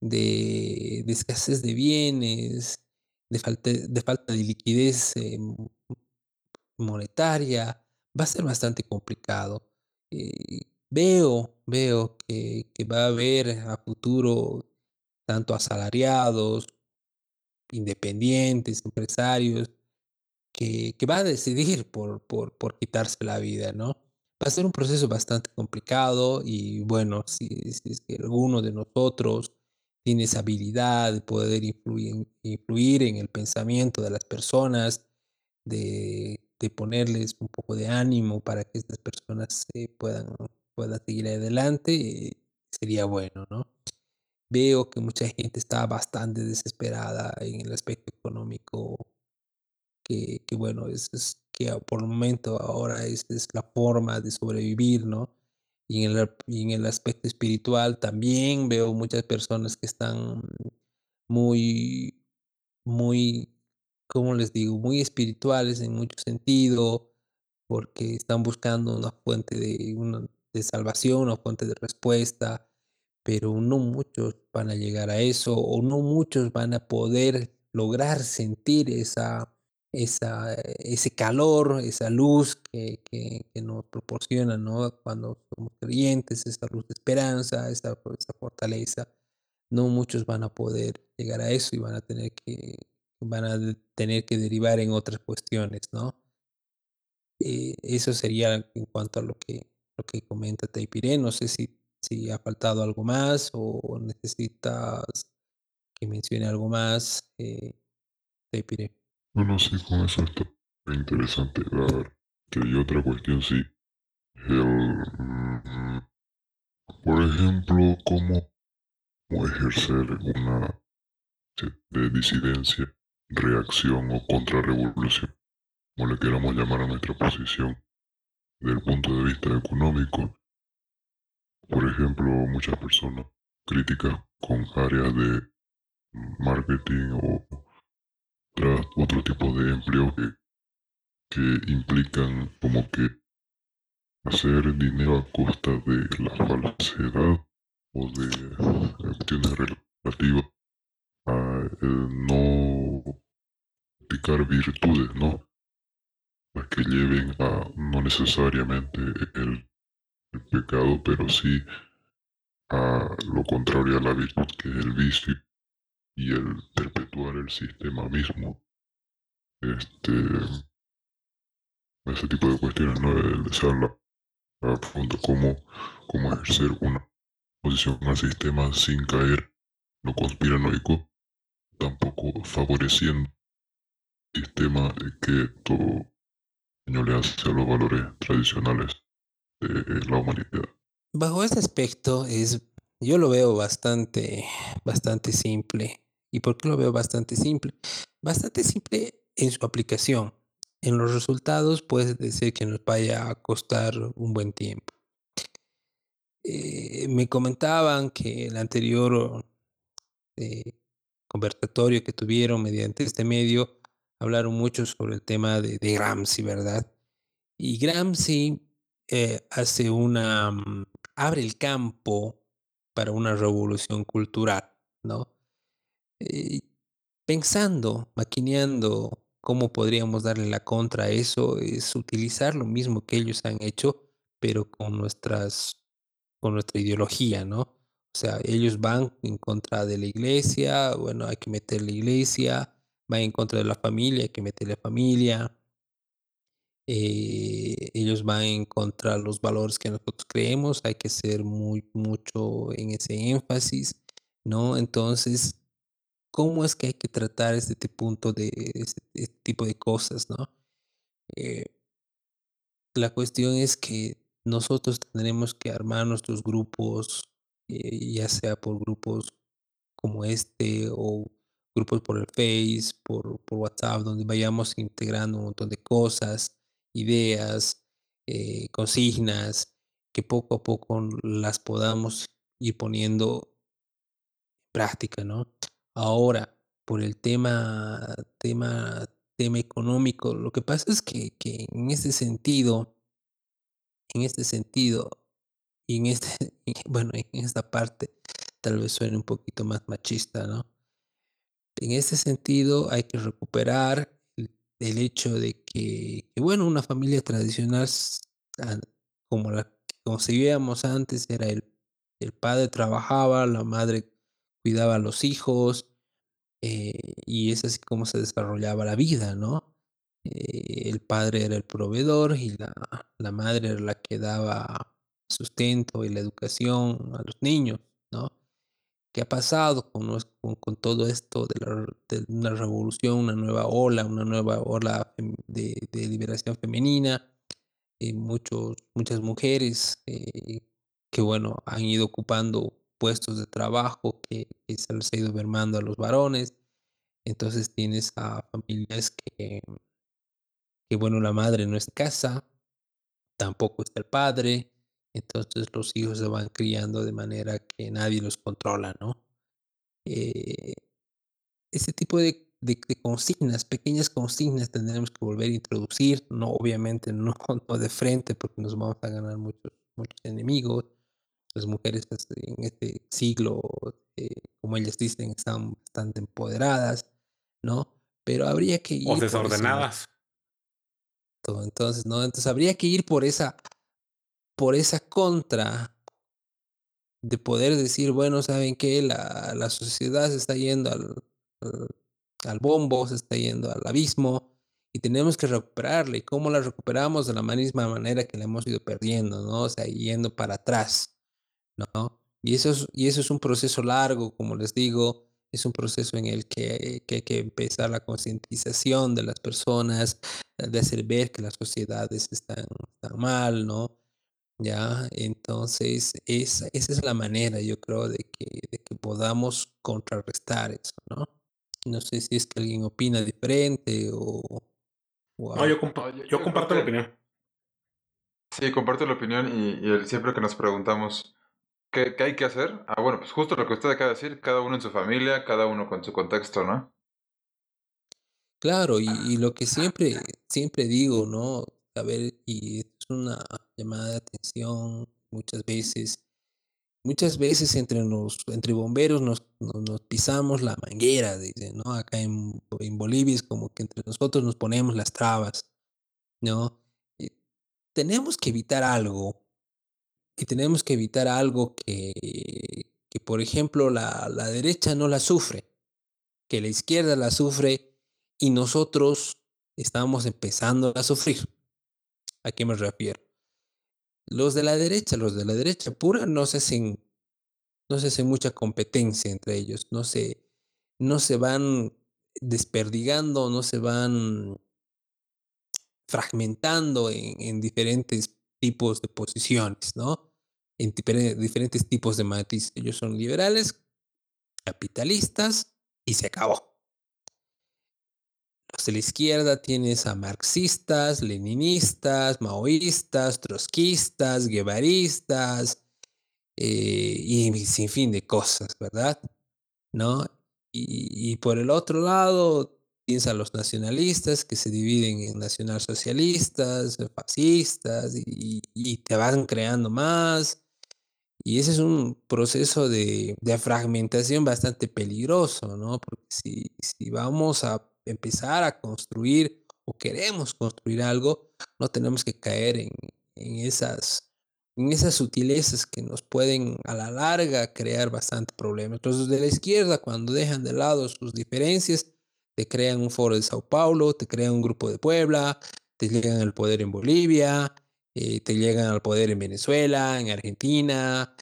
de, escasez de bienes, de falta de, falta de liquidez eh, monetaria, va a ser bastante complicado. Eh, veo, veo que, que, va a haber a futuro tanto asalariados, independientes, empresarios, que, que va a decidir por, por, por, quitarse la vida, ¿no? Va a ser un proceso bastante complicado y bueno, si, alguno de nosotros tiene esa habilidad de poder influir, influir en el pensamiento de las personas, de de ponerles un poco de ánimo para que estas personas eh, puedan, puedan seguir adelante, eh, sería bueno, ¿no? Veo que mucha gente está bastante desesperada en el aspecto económico, que, que bueno, es, es, que por el momento ahora es, es, la forma de sobrevivir, ¿no? Y en, el, y en el aspecto espiritual también veo muchas personas que están muy, muy como les digo, muy espirituales en mucho sentido, porque están buscando una fuente de, una, de salvación, una fuente de respuesta, pero no muchos van a llegar a eso, o no muchos van a poder lograr sentir esa, esa, ese calor, esa luz que, que, que nos proporciona ¿no? cuando somos creyentes, esa luz de esperanza, esa, esa fortaleza. No muchos van a poder llegar a eso y van a tener que van a tener que derivar en otras cuestiones, ¿no? Eh, eso sería en cuanto a lo que, lo que comenta Taipiré. No sé si, si ha faltado algo más o necesitas que mencione algo más, eh, Taipiré. Bueno, sí, con eso está interesante. Que hay otra cuestión, sí. Mm, por ejemplo, cómo, cómo ejercer una de disidencia reacción o contrarrevolución, como le queramos llamar a nuestra posición, desde el punto de vista económico. Por ejemplo, muchas personas críticas con áreas de marketing o otro tipo de empleo que, que implican como que hacer dinero a costa de la falsedad o de cuestiones relativas no practicar virtudes, ¿no? Las que lleven a no necesariamente el, pecado, pero sí a lo contrario a la virtud que es el vicio y el perpetuar el sistema mismo. Este ese tipo de cuestiones, ¿no? El de la, la pregunta cómo, cómo ejercer una posición al sistema sin caer lo conspiranoico tampoco favoreciendo el sistema que todo le hace a los valores tradicionales de la humanidad. Bajo ese aspecto es yo lo veo bastante bastante simple. ¿Y por qué lo veo bastante simple? Bastante simple en su aplicación. en los resultados puede ser que nos vaya a costar un buen tiempo. Eh, me comentaban que el anterior eh, conversatorio que tuvieron mediante este medio hablaron mucho sobre el tema de, Gramsci, ¿verdad? Y Gramsci eh, hace una, mm, abre el campo para una revolución cultural, ¿no? Eh, pensando, maquineando cómo podríamos darle la contra a eso, es utilizar lo mismo que ellos han hecho, pero con nuestras, con nuestra ideología, ¿no? O sea, ellos van en contra de la iglesia, bueno, hay que meter la iglesia, van en contra de la familia, hay que meter la familia, eh, ellos van en contra de los valores que nosotros creemos, hay que ser muy mucho en ese énfasis, ¿no? Entonces, ¿cómo es que hay que tratar este punto de este, este tipo de cosas, ¿no? Eh, la cuestión es que nosotros tendremos que armar nuestros grupos, eh, ya sea por grupos como este o grupos por el Face, por, por WhatsApp, donde vayamos integrando un montón de cosas ideas, eh, consignas, que poco a poco las podamos ir poniendo en práctica, ¿no? Ahora, por el tema, tema, tema económico, lo que pasa es que, que en este sentido, en este sentido, y en este, bueno, en esta parte, tal vez suene un poquito más machista, ¿no? En este sentido, hay que recuperar el hecho de que, bueno, una familia tradicional como la que concebíamos antes era el, el padre trabajaba, la madre cuidaba a los hijos, eh, y es así como se desarrollaba la vida, ¿no? Eh, el padre era el proveedor y la, la madre era la que daba sustento y la educación a los niños, ¿no? ¿Qué ha pasado con, con, con todo esto de, la, de, una revolución, una nueva ola, una nueva ola de, de liberación femenina? Eh, muchos, muchas mujeres eh, que, bueno, han ido ocupando puestos de trabajo que, se les ha ido mermando a los varones. Entonces tienes a familias que, que, bueno, la madre no en casa, tampoco está el padre, entonces los hijos se van criando de manera que nadie los controla, ¿no? Eh, ese tipo de, de, de, consignas, pequeñas consignas tendremos que volver a introducir, no obviamente no, no de frente porque nos vamos a ganar muchos, muchos enemigos. Las mujeres en este siglo, eh, como ellas dicen, están bastante empoderadas, ¿no? Pero habría que ir... O desordenadas. Entonces, ¿no? Entonces habría que ir por esa por esa contra de poder decir, bueno, ¿saben qué? La, la sociedad se está yendo al, al, bombo, se está yendo al abismo y tenemos que recuperarla. ¿Y cómo la recuperamos? De la misma manera que la hemos ido perdiendo, ¿no? O sea, yendo para atrás, ¿no? Y eso es, y eso es un proceso largo, como les digo, es un proceso en el que, que hay que empezar la concientización de las personas, de hacer ver que las sociedades están mal, ¿no? Ya, entonces esa, esa es la manera, yo creo, de que, de que podamos contrarrestar eso, ¿no? No sé si es que alguien opina diferente o... o no, yo, compa yo, yo comparto la opinión. Sí, comparto la opinión y, y el, siempre que nos preguntamos ¿qué, ¿qué, hay que hacer? Ah, bueno, pues justo lo que usted acaba de decir, cada uno en su familia, cada uno con su contexto, ¿no? Claro, y, y lo que siempre, siempre digo, ¿no? A ver, y es una llamada de atención muchas veces. Muchas veces entre, los, entre bomberos nos, nos, pisamos la manguera, dice, ¿no? Acá en, en, Bolivia es como que entre nosotros nos ponemos las trabas, ¿no? Y tenemos que evitar algo, y tenemos que evitar algo que, que por ejemplo, la, la derecha no la sufre, que la izquierda la sufre y nosotros estamos empezando a sufrir. ¿A qué me refiero? Los de la derecha, los de la derecha pura, no se hacen, no se hace mucha competencia entre ellos, no se, no se van desperdigando, no se van fragmentando en, en diferentes tipos de posiciones, ¿no? En diferentes tipos de matices. Ellos son liberales, capitalistas y se acabó. Los de la izquierda tienes a marxistas, leninistas, maoístas, trotskistas, guevaristas eh, y sin fin de cosas, ¿verdad? ¿No? Y, por el otro lado tienes a los nacionalistas que se dividen en nacionalsocialistas, fascistas y te van creando más. Y ese es un proceso de, de fragmentación bastante peligroso, ¿no? Porque si, si vamos a empezar a construir o queremos construir algo, no tenemos que caer en, en esas, en esas sutilezas que nos pueden a la larga crear bastante problemas. Entonces, de la izquierda, cuando dejan de lado sus diferencias, te crean un foro de Sao Paulo, te crean un grupo de Puebla, te llegan al poder en Bolivia, eh, te llegan al poder en Venezuela, en Argentina,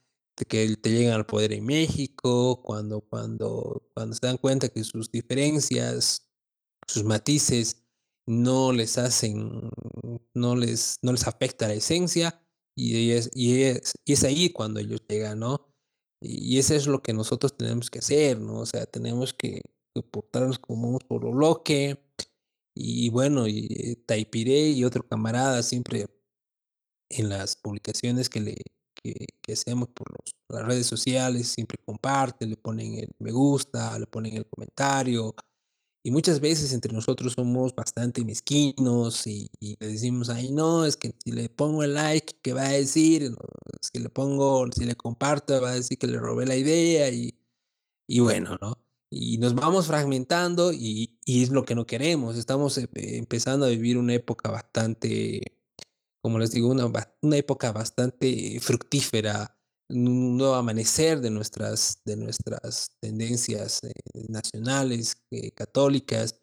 que te llegan al poder en México, cuando, cuando, cuando se dan cuenta que sus diferencias, sus matices no les hacen, no les, no les afecta la esencia, y es, y, es, y es ahí cuando ellos llegan, ¿no? Y eso es lo que nosotros tenemos que hacer, ¿no? O sea, tenemos que, portarnos como un solo bloque. Y bueno, y Taipiré y otro camarada siempre en las publicaciones que, le, que, que hacemos por los, las redes sociales, siempre comparten, le ponen el me gusta, le ponen el comentario. Y muchas veces entre nosotros somos bastante mezquinos y, y le decimos, ay, no, es que si le pongo el like, ¿qué va a decir? Si le pongo, si le comparto, va a decir que le robé la idea y, y bueno, ¿no? Y nos vamos fragmentando y, y es lo que no queremos. Estamos eh, empezando a vivir una época bastante como les digo, una, una época bastante fructífera, un nuevo amanecer de nuestras, de nuestras tendencias eh, nacionales, eh, católicas,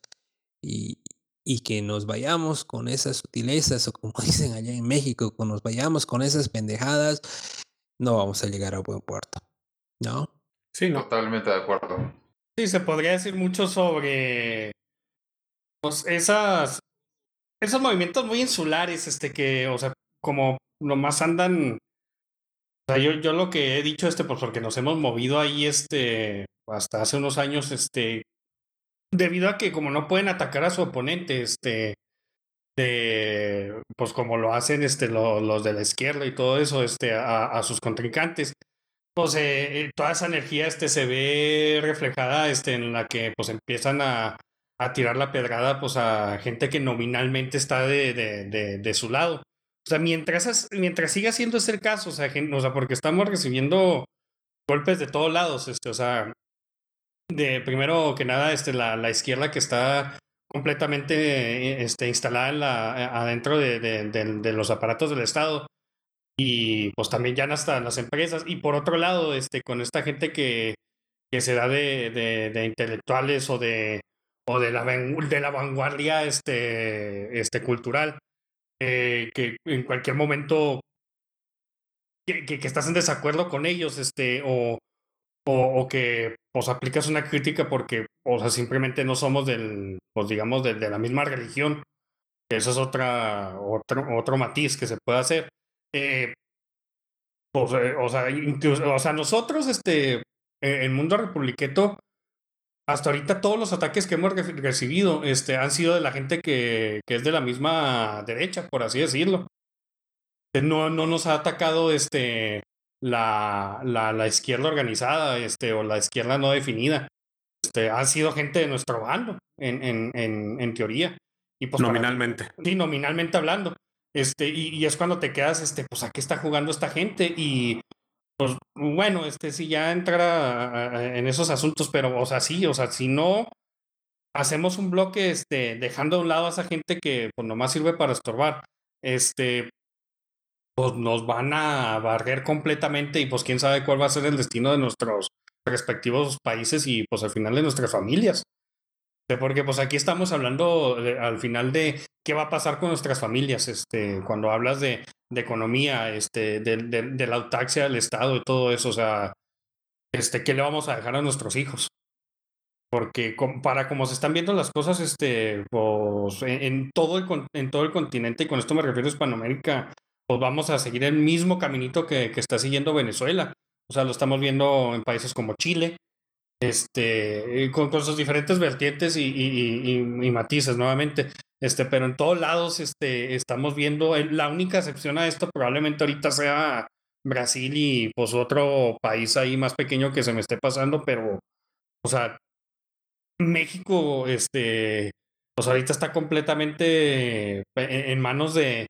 y, y, que nos vayamos con esas sutilezas, o como dicen allá en México, que nos vayamos con esas pendejadas, no vamos a llegar a buen puerto, ¿no? Sí, no. Totalmente de acuerdo. Sí, se podría decir mucho sobre pues, esas esos movimientos muy insulares, este, que, o sea, como nomás andan. O sea, yo, yo lo que he dicho, este, pues porque nos hemos movido ahí, este, hasta hace unos años, este, debido a que como no pueden atacar a su oponente, este, de, pues como lo hacen, este, lo, los de la izquierda y todo eso, este, a, a sus contrincantes, pues eh, toda esa energía, este, se ve reflejada, este, en la que, pues empiezan a, a tirar la pedrada pues a gente que nominalmente está de, de, de, su lado. O sea, mientras, mientras siga siendo ese el caso, o sea, gente, porque estamos recibiendo golpes de todos lados, este, o sea, de primero que nada, este, la, la izquierda que está completamente este, instalada en la, adentro de, de, los aparatos del Estado y pues también ya hasta las empresas y por otro lado, este, con esta gente que, que se da de intelectuales o de o de la, de la vanguardia este, este, cultural, eh, que en cualquier momento que, que, que, estás en desacuerdo con ellos, este, o, o, o, que pues aplicas una crítica porque, o sea, simplemente no somos del, pues digamos, de, de la misma religión. Eso es otra, otro, otro matiz que se puede hacer. Eh, pues, eh, o, sea, incluso, o sea, nosotros, este, el mundo republiqueto, hasta ahorita todos los ataques que hemos recibido este, han sido de la gente que, que, es de la misma derecha, por así decirlo. No, no nos ha atacado este, la, la, la izquierda organizada este, o la izquierda no definida. Este, ha sido gente de nuestro bando, en, en, en, en teoría. Y pues nominalmente. Para, sí, nominalmente hablando. Este, y, y, es cuando te quedas, este, pues, ¿a qué está jugando esta gente? Y pues bueno, este sí ya entra en esos asuntos, pero, o sea, sí, o sea, si no hacemos un bloque, este, dejando a un lado a esa gente que pues nomás sirve para estorbar, este, pues nos van a barrer completamente y pues quién sabe cuál va a ser el destino de nuestros respectivos países y pues al final de nuestras familias. Porque pues aquí estamos hablando al final de qué va a pasar con nuestras familias, este, cuando hablas de, economía, este, de, de, la autaxia del Estado y todo eso, o sea, este, ¿qué le vamos a dejar a nuestros hijos? Porque para como se están viendo las cosas, este, pues, en, en, todo el, en todo el continente, y con esto me refiero a Hispanoamérica, pues vamos a seguir el mismo caminito que, que está siguiendo Venezuela. O sea, lo estamos viendo en países como Chile, este, con, sus diferentes vertientes y, y, y, matices nuevamente. Este, pero en todos lados este, estamos viendo, la única excepción a esto probablemente ahorita sea Brasil y pues otro país ahí más pequeño que se me esté pasando, pero, o sea, México, este, pues ahorita está completamente en, en manos de,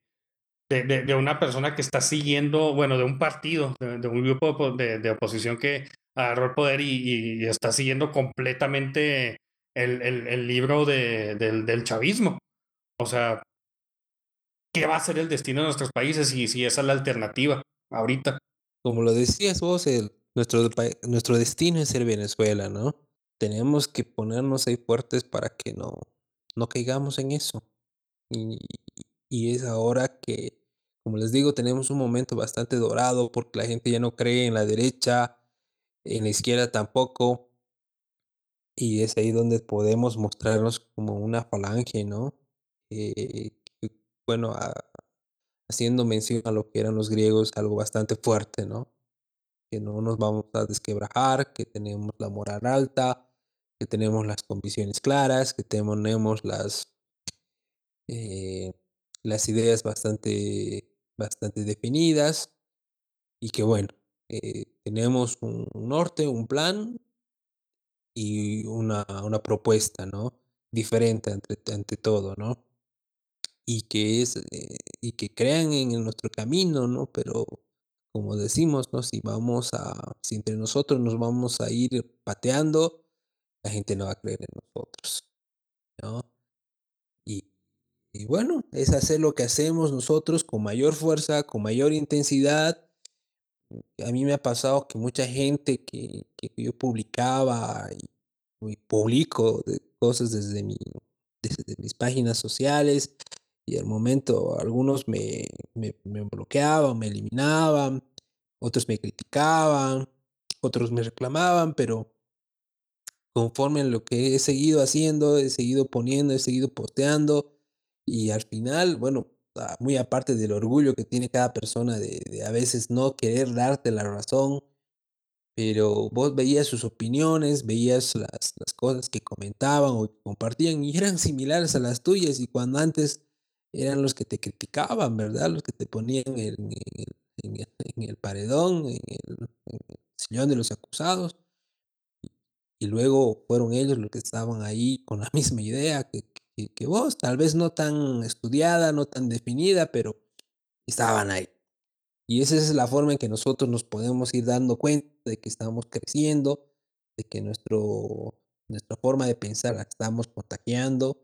de, una persona que está siguiendo, bueno, de un partido, de, de un grupo de, oposición que agarró el poder y, está siguiendo completamente el, el, libro del, del chavismo. O sea, ¿qué va a ser el destino de nuestros países si, si esa es la alternativa ahorita? Como lo decías vos, nuestro, nuestro destino es ser Venezuela, ¿no? Tenemos que ponernos ahí fuertes para que no, no caigamos en eso. Y, y es ahora que, como les digo, tenemos un momento bastante dorado porque la gente ya no cree en la derecha, en la izquierda tampoco. Y es ahí donde podemos mostrarnos como una falange, ¿no? Eh, bueno, haciendo mención a lo que eran los griegos, algo bastante fuerte, ¿no? Que no nos vamos a desquebrajar, que tenemos la moral alta, que tenemos las convicciones claras, que tenemos las, eh, las ideas bastante, bastante definidas y que bueno, eh, tenemos un norte, un plan y una, una propuesta, ¿no? Diferente ante, ante todo, ¿no? Y que es, eh, y que crean en nuestro camino, ¿no? Pero como decimos, ¿no? Si vamos a, si entre nosotros nos vamos a ir pateando, la gente no va a creer en nosotros, ¿no? Y, y bueno, es hacer lo que hacemos nosotros con mayor fuerza, con mayor intensidad. A mí me ha pasado que mucha gente que, que yo publicaba y, y publico de cosas desde, mi, desde mis páginas sociales y al momento algunos me, me, me bloqueaban, me eliminaban, otros me criticaban, otros me reclamaban, pero conforme a lo que he seguido haciendo, he seguido poniendo, he seguido posteando y al final, bueno, muy aparte del orgullo que tiene cada persona de, a veces no querer darte la razón, pero vos veías sus opiniones, veías las, las cosas que comentaban o compartían y eran similares a las tuyas y cuando antes eran los que te criticaban, ¿verdad? Los que te ponían en el, paredón, en el, en el, sillón de los acusados. Y luego fueron ellos los que estaban ahí con la misma idea que, que, vos, tal vez no tan estudiada, no tan definida, pero estaban ahí. Y esa es la forma en que nosotros nos podemos ir dando cuenta de que estamos creciendo, de que nuestro, nuestra forma de pensar la estamos contagiando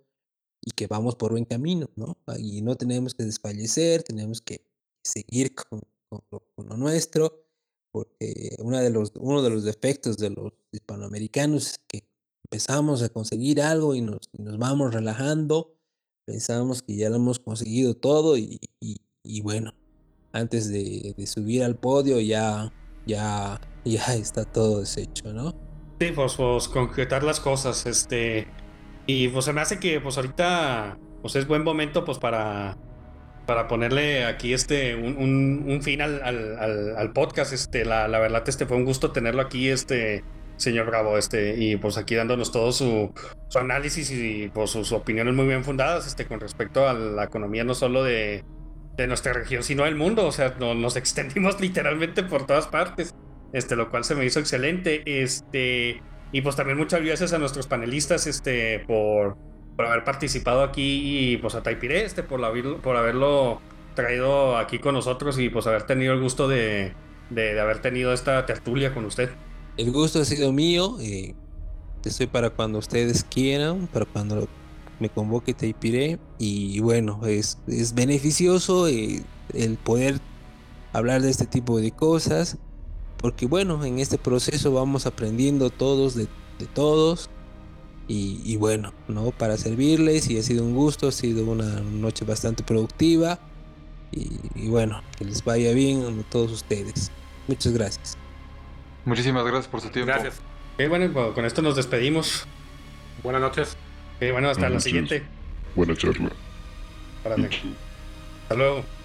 y que vamos por buen camino, ¿no? Y no tenemos que desfallecer, tenemos que seguir con, con lo, nuestro, porque una de los, uno de los defectos de los hispanoamericanos es que empezamos a conseguir algo y nos, nos vamos relajando, pensamos que ya lo hemos conseguido todo y, y, y bueno, antes de, de, subir al podio ya, ya, ya está todo deshecho, ¿no? Sí, pues, pues concretar las cosas, este y pues se me hace que pues ahorita pues es buen momento pues para, para ponerle aquí este un, un, un fin al, al, al, podcast. Este, la, la, verdad, este fue un gusto tenerlo aquí, este señor Bravo, este, y pues aquí dándonos todo su, su análisis y pues sus opiniones muy bien fundadas, este, con respecto a la economía no solo de, de nuestra región, sino del mundo. O sea, no, nos extendimos literalmente por todas partes. Este, lo cual se me hizo excelente. Este. Y pues también muchas gracias a nuestros panelistas este, por, por haber participado aquí y pues a Taipiré este, por, la, por haberlo traído aquí con nosotros y pues haber tenido el gusto de, de, de haber tenido esta tertulia con usted. El gusto ha sido mío. Eh, estoy para cuando ustedes quieran, para cuando me convoque Taipiré. Y bueno, es, es beneficioso eh, el poder hablar de este tipo de cosas porque bueno, en este proceso vamos aprendiendo todos de, todos y, y, bueno, ¿no? Para servirles y ha sido un gusto, ha sido una noche bastante productiva y, y bueno, que les vaya bien a todos ustedes. Muchas gracias. Muchísimas gracias por su tiempo. Gracias. Eh, bueno, con esto nos despedimos. Buenas noches. Eh, bueno, hasta Buenas la siguiente. Buena charla. Hasta luego.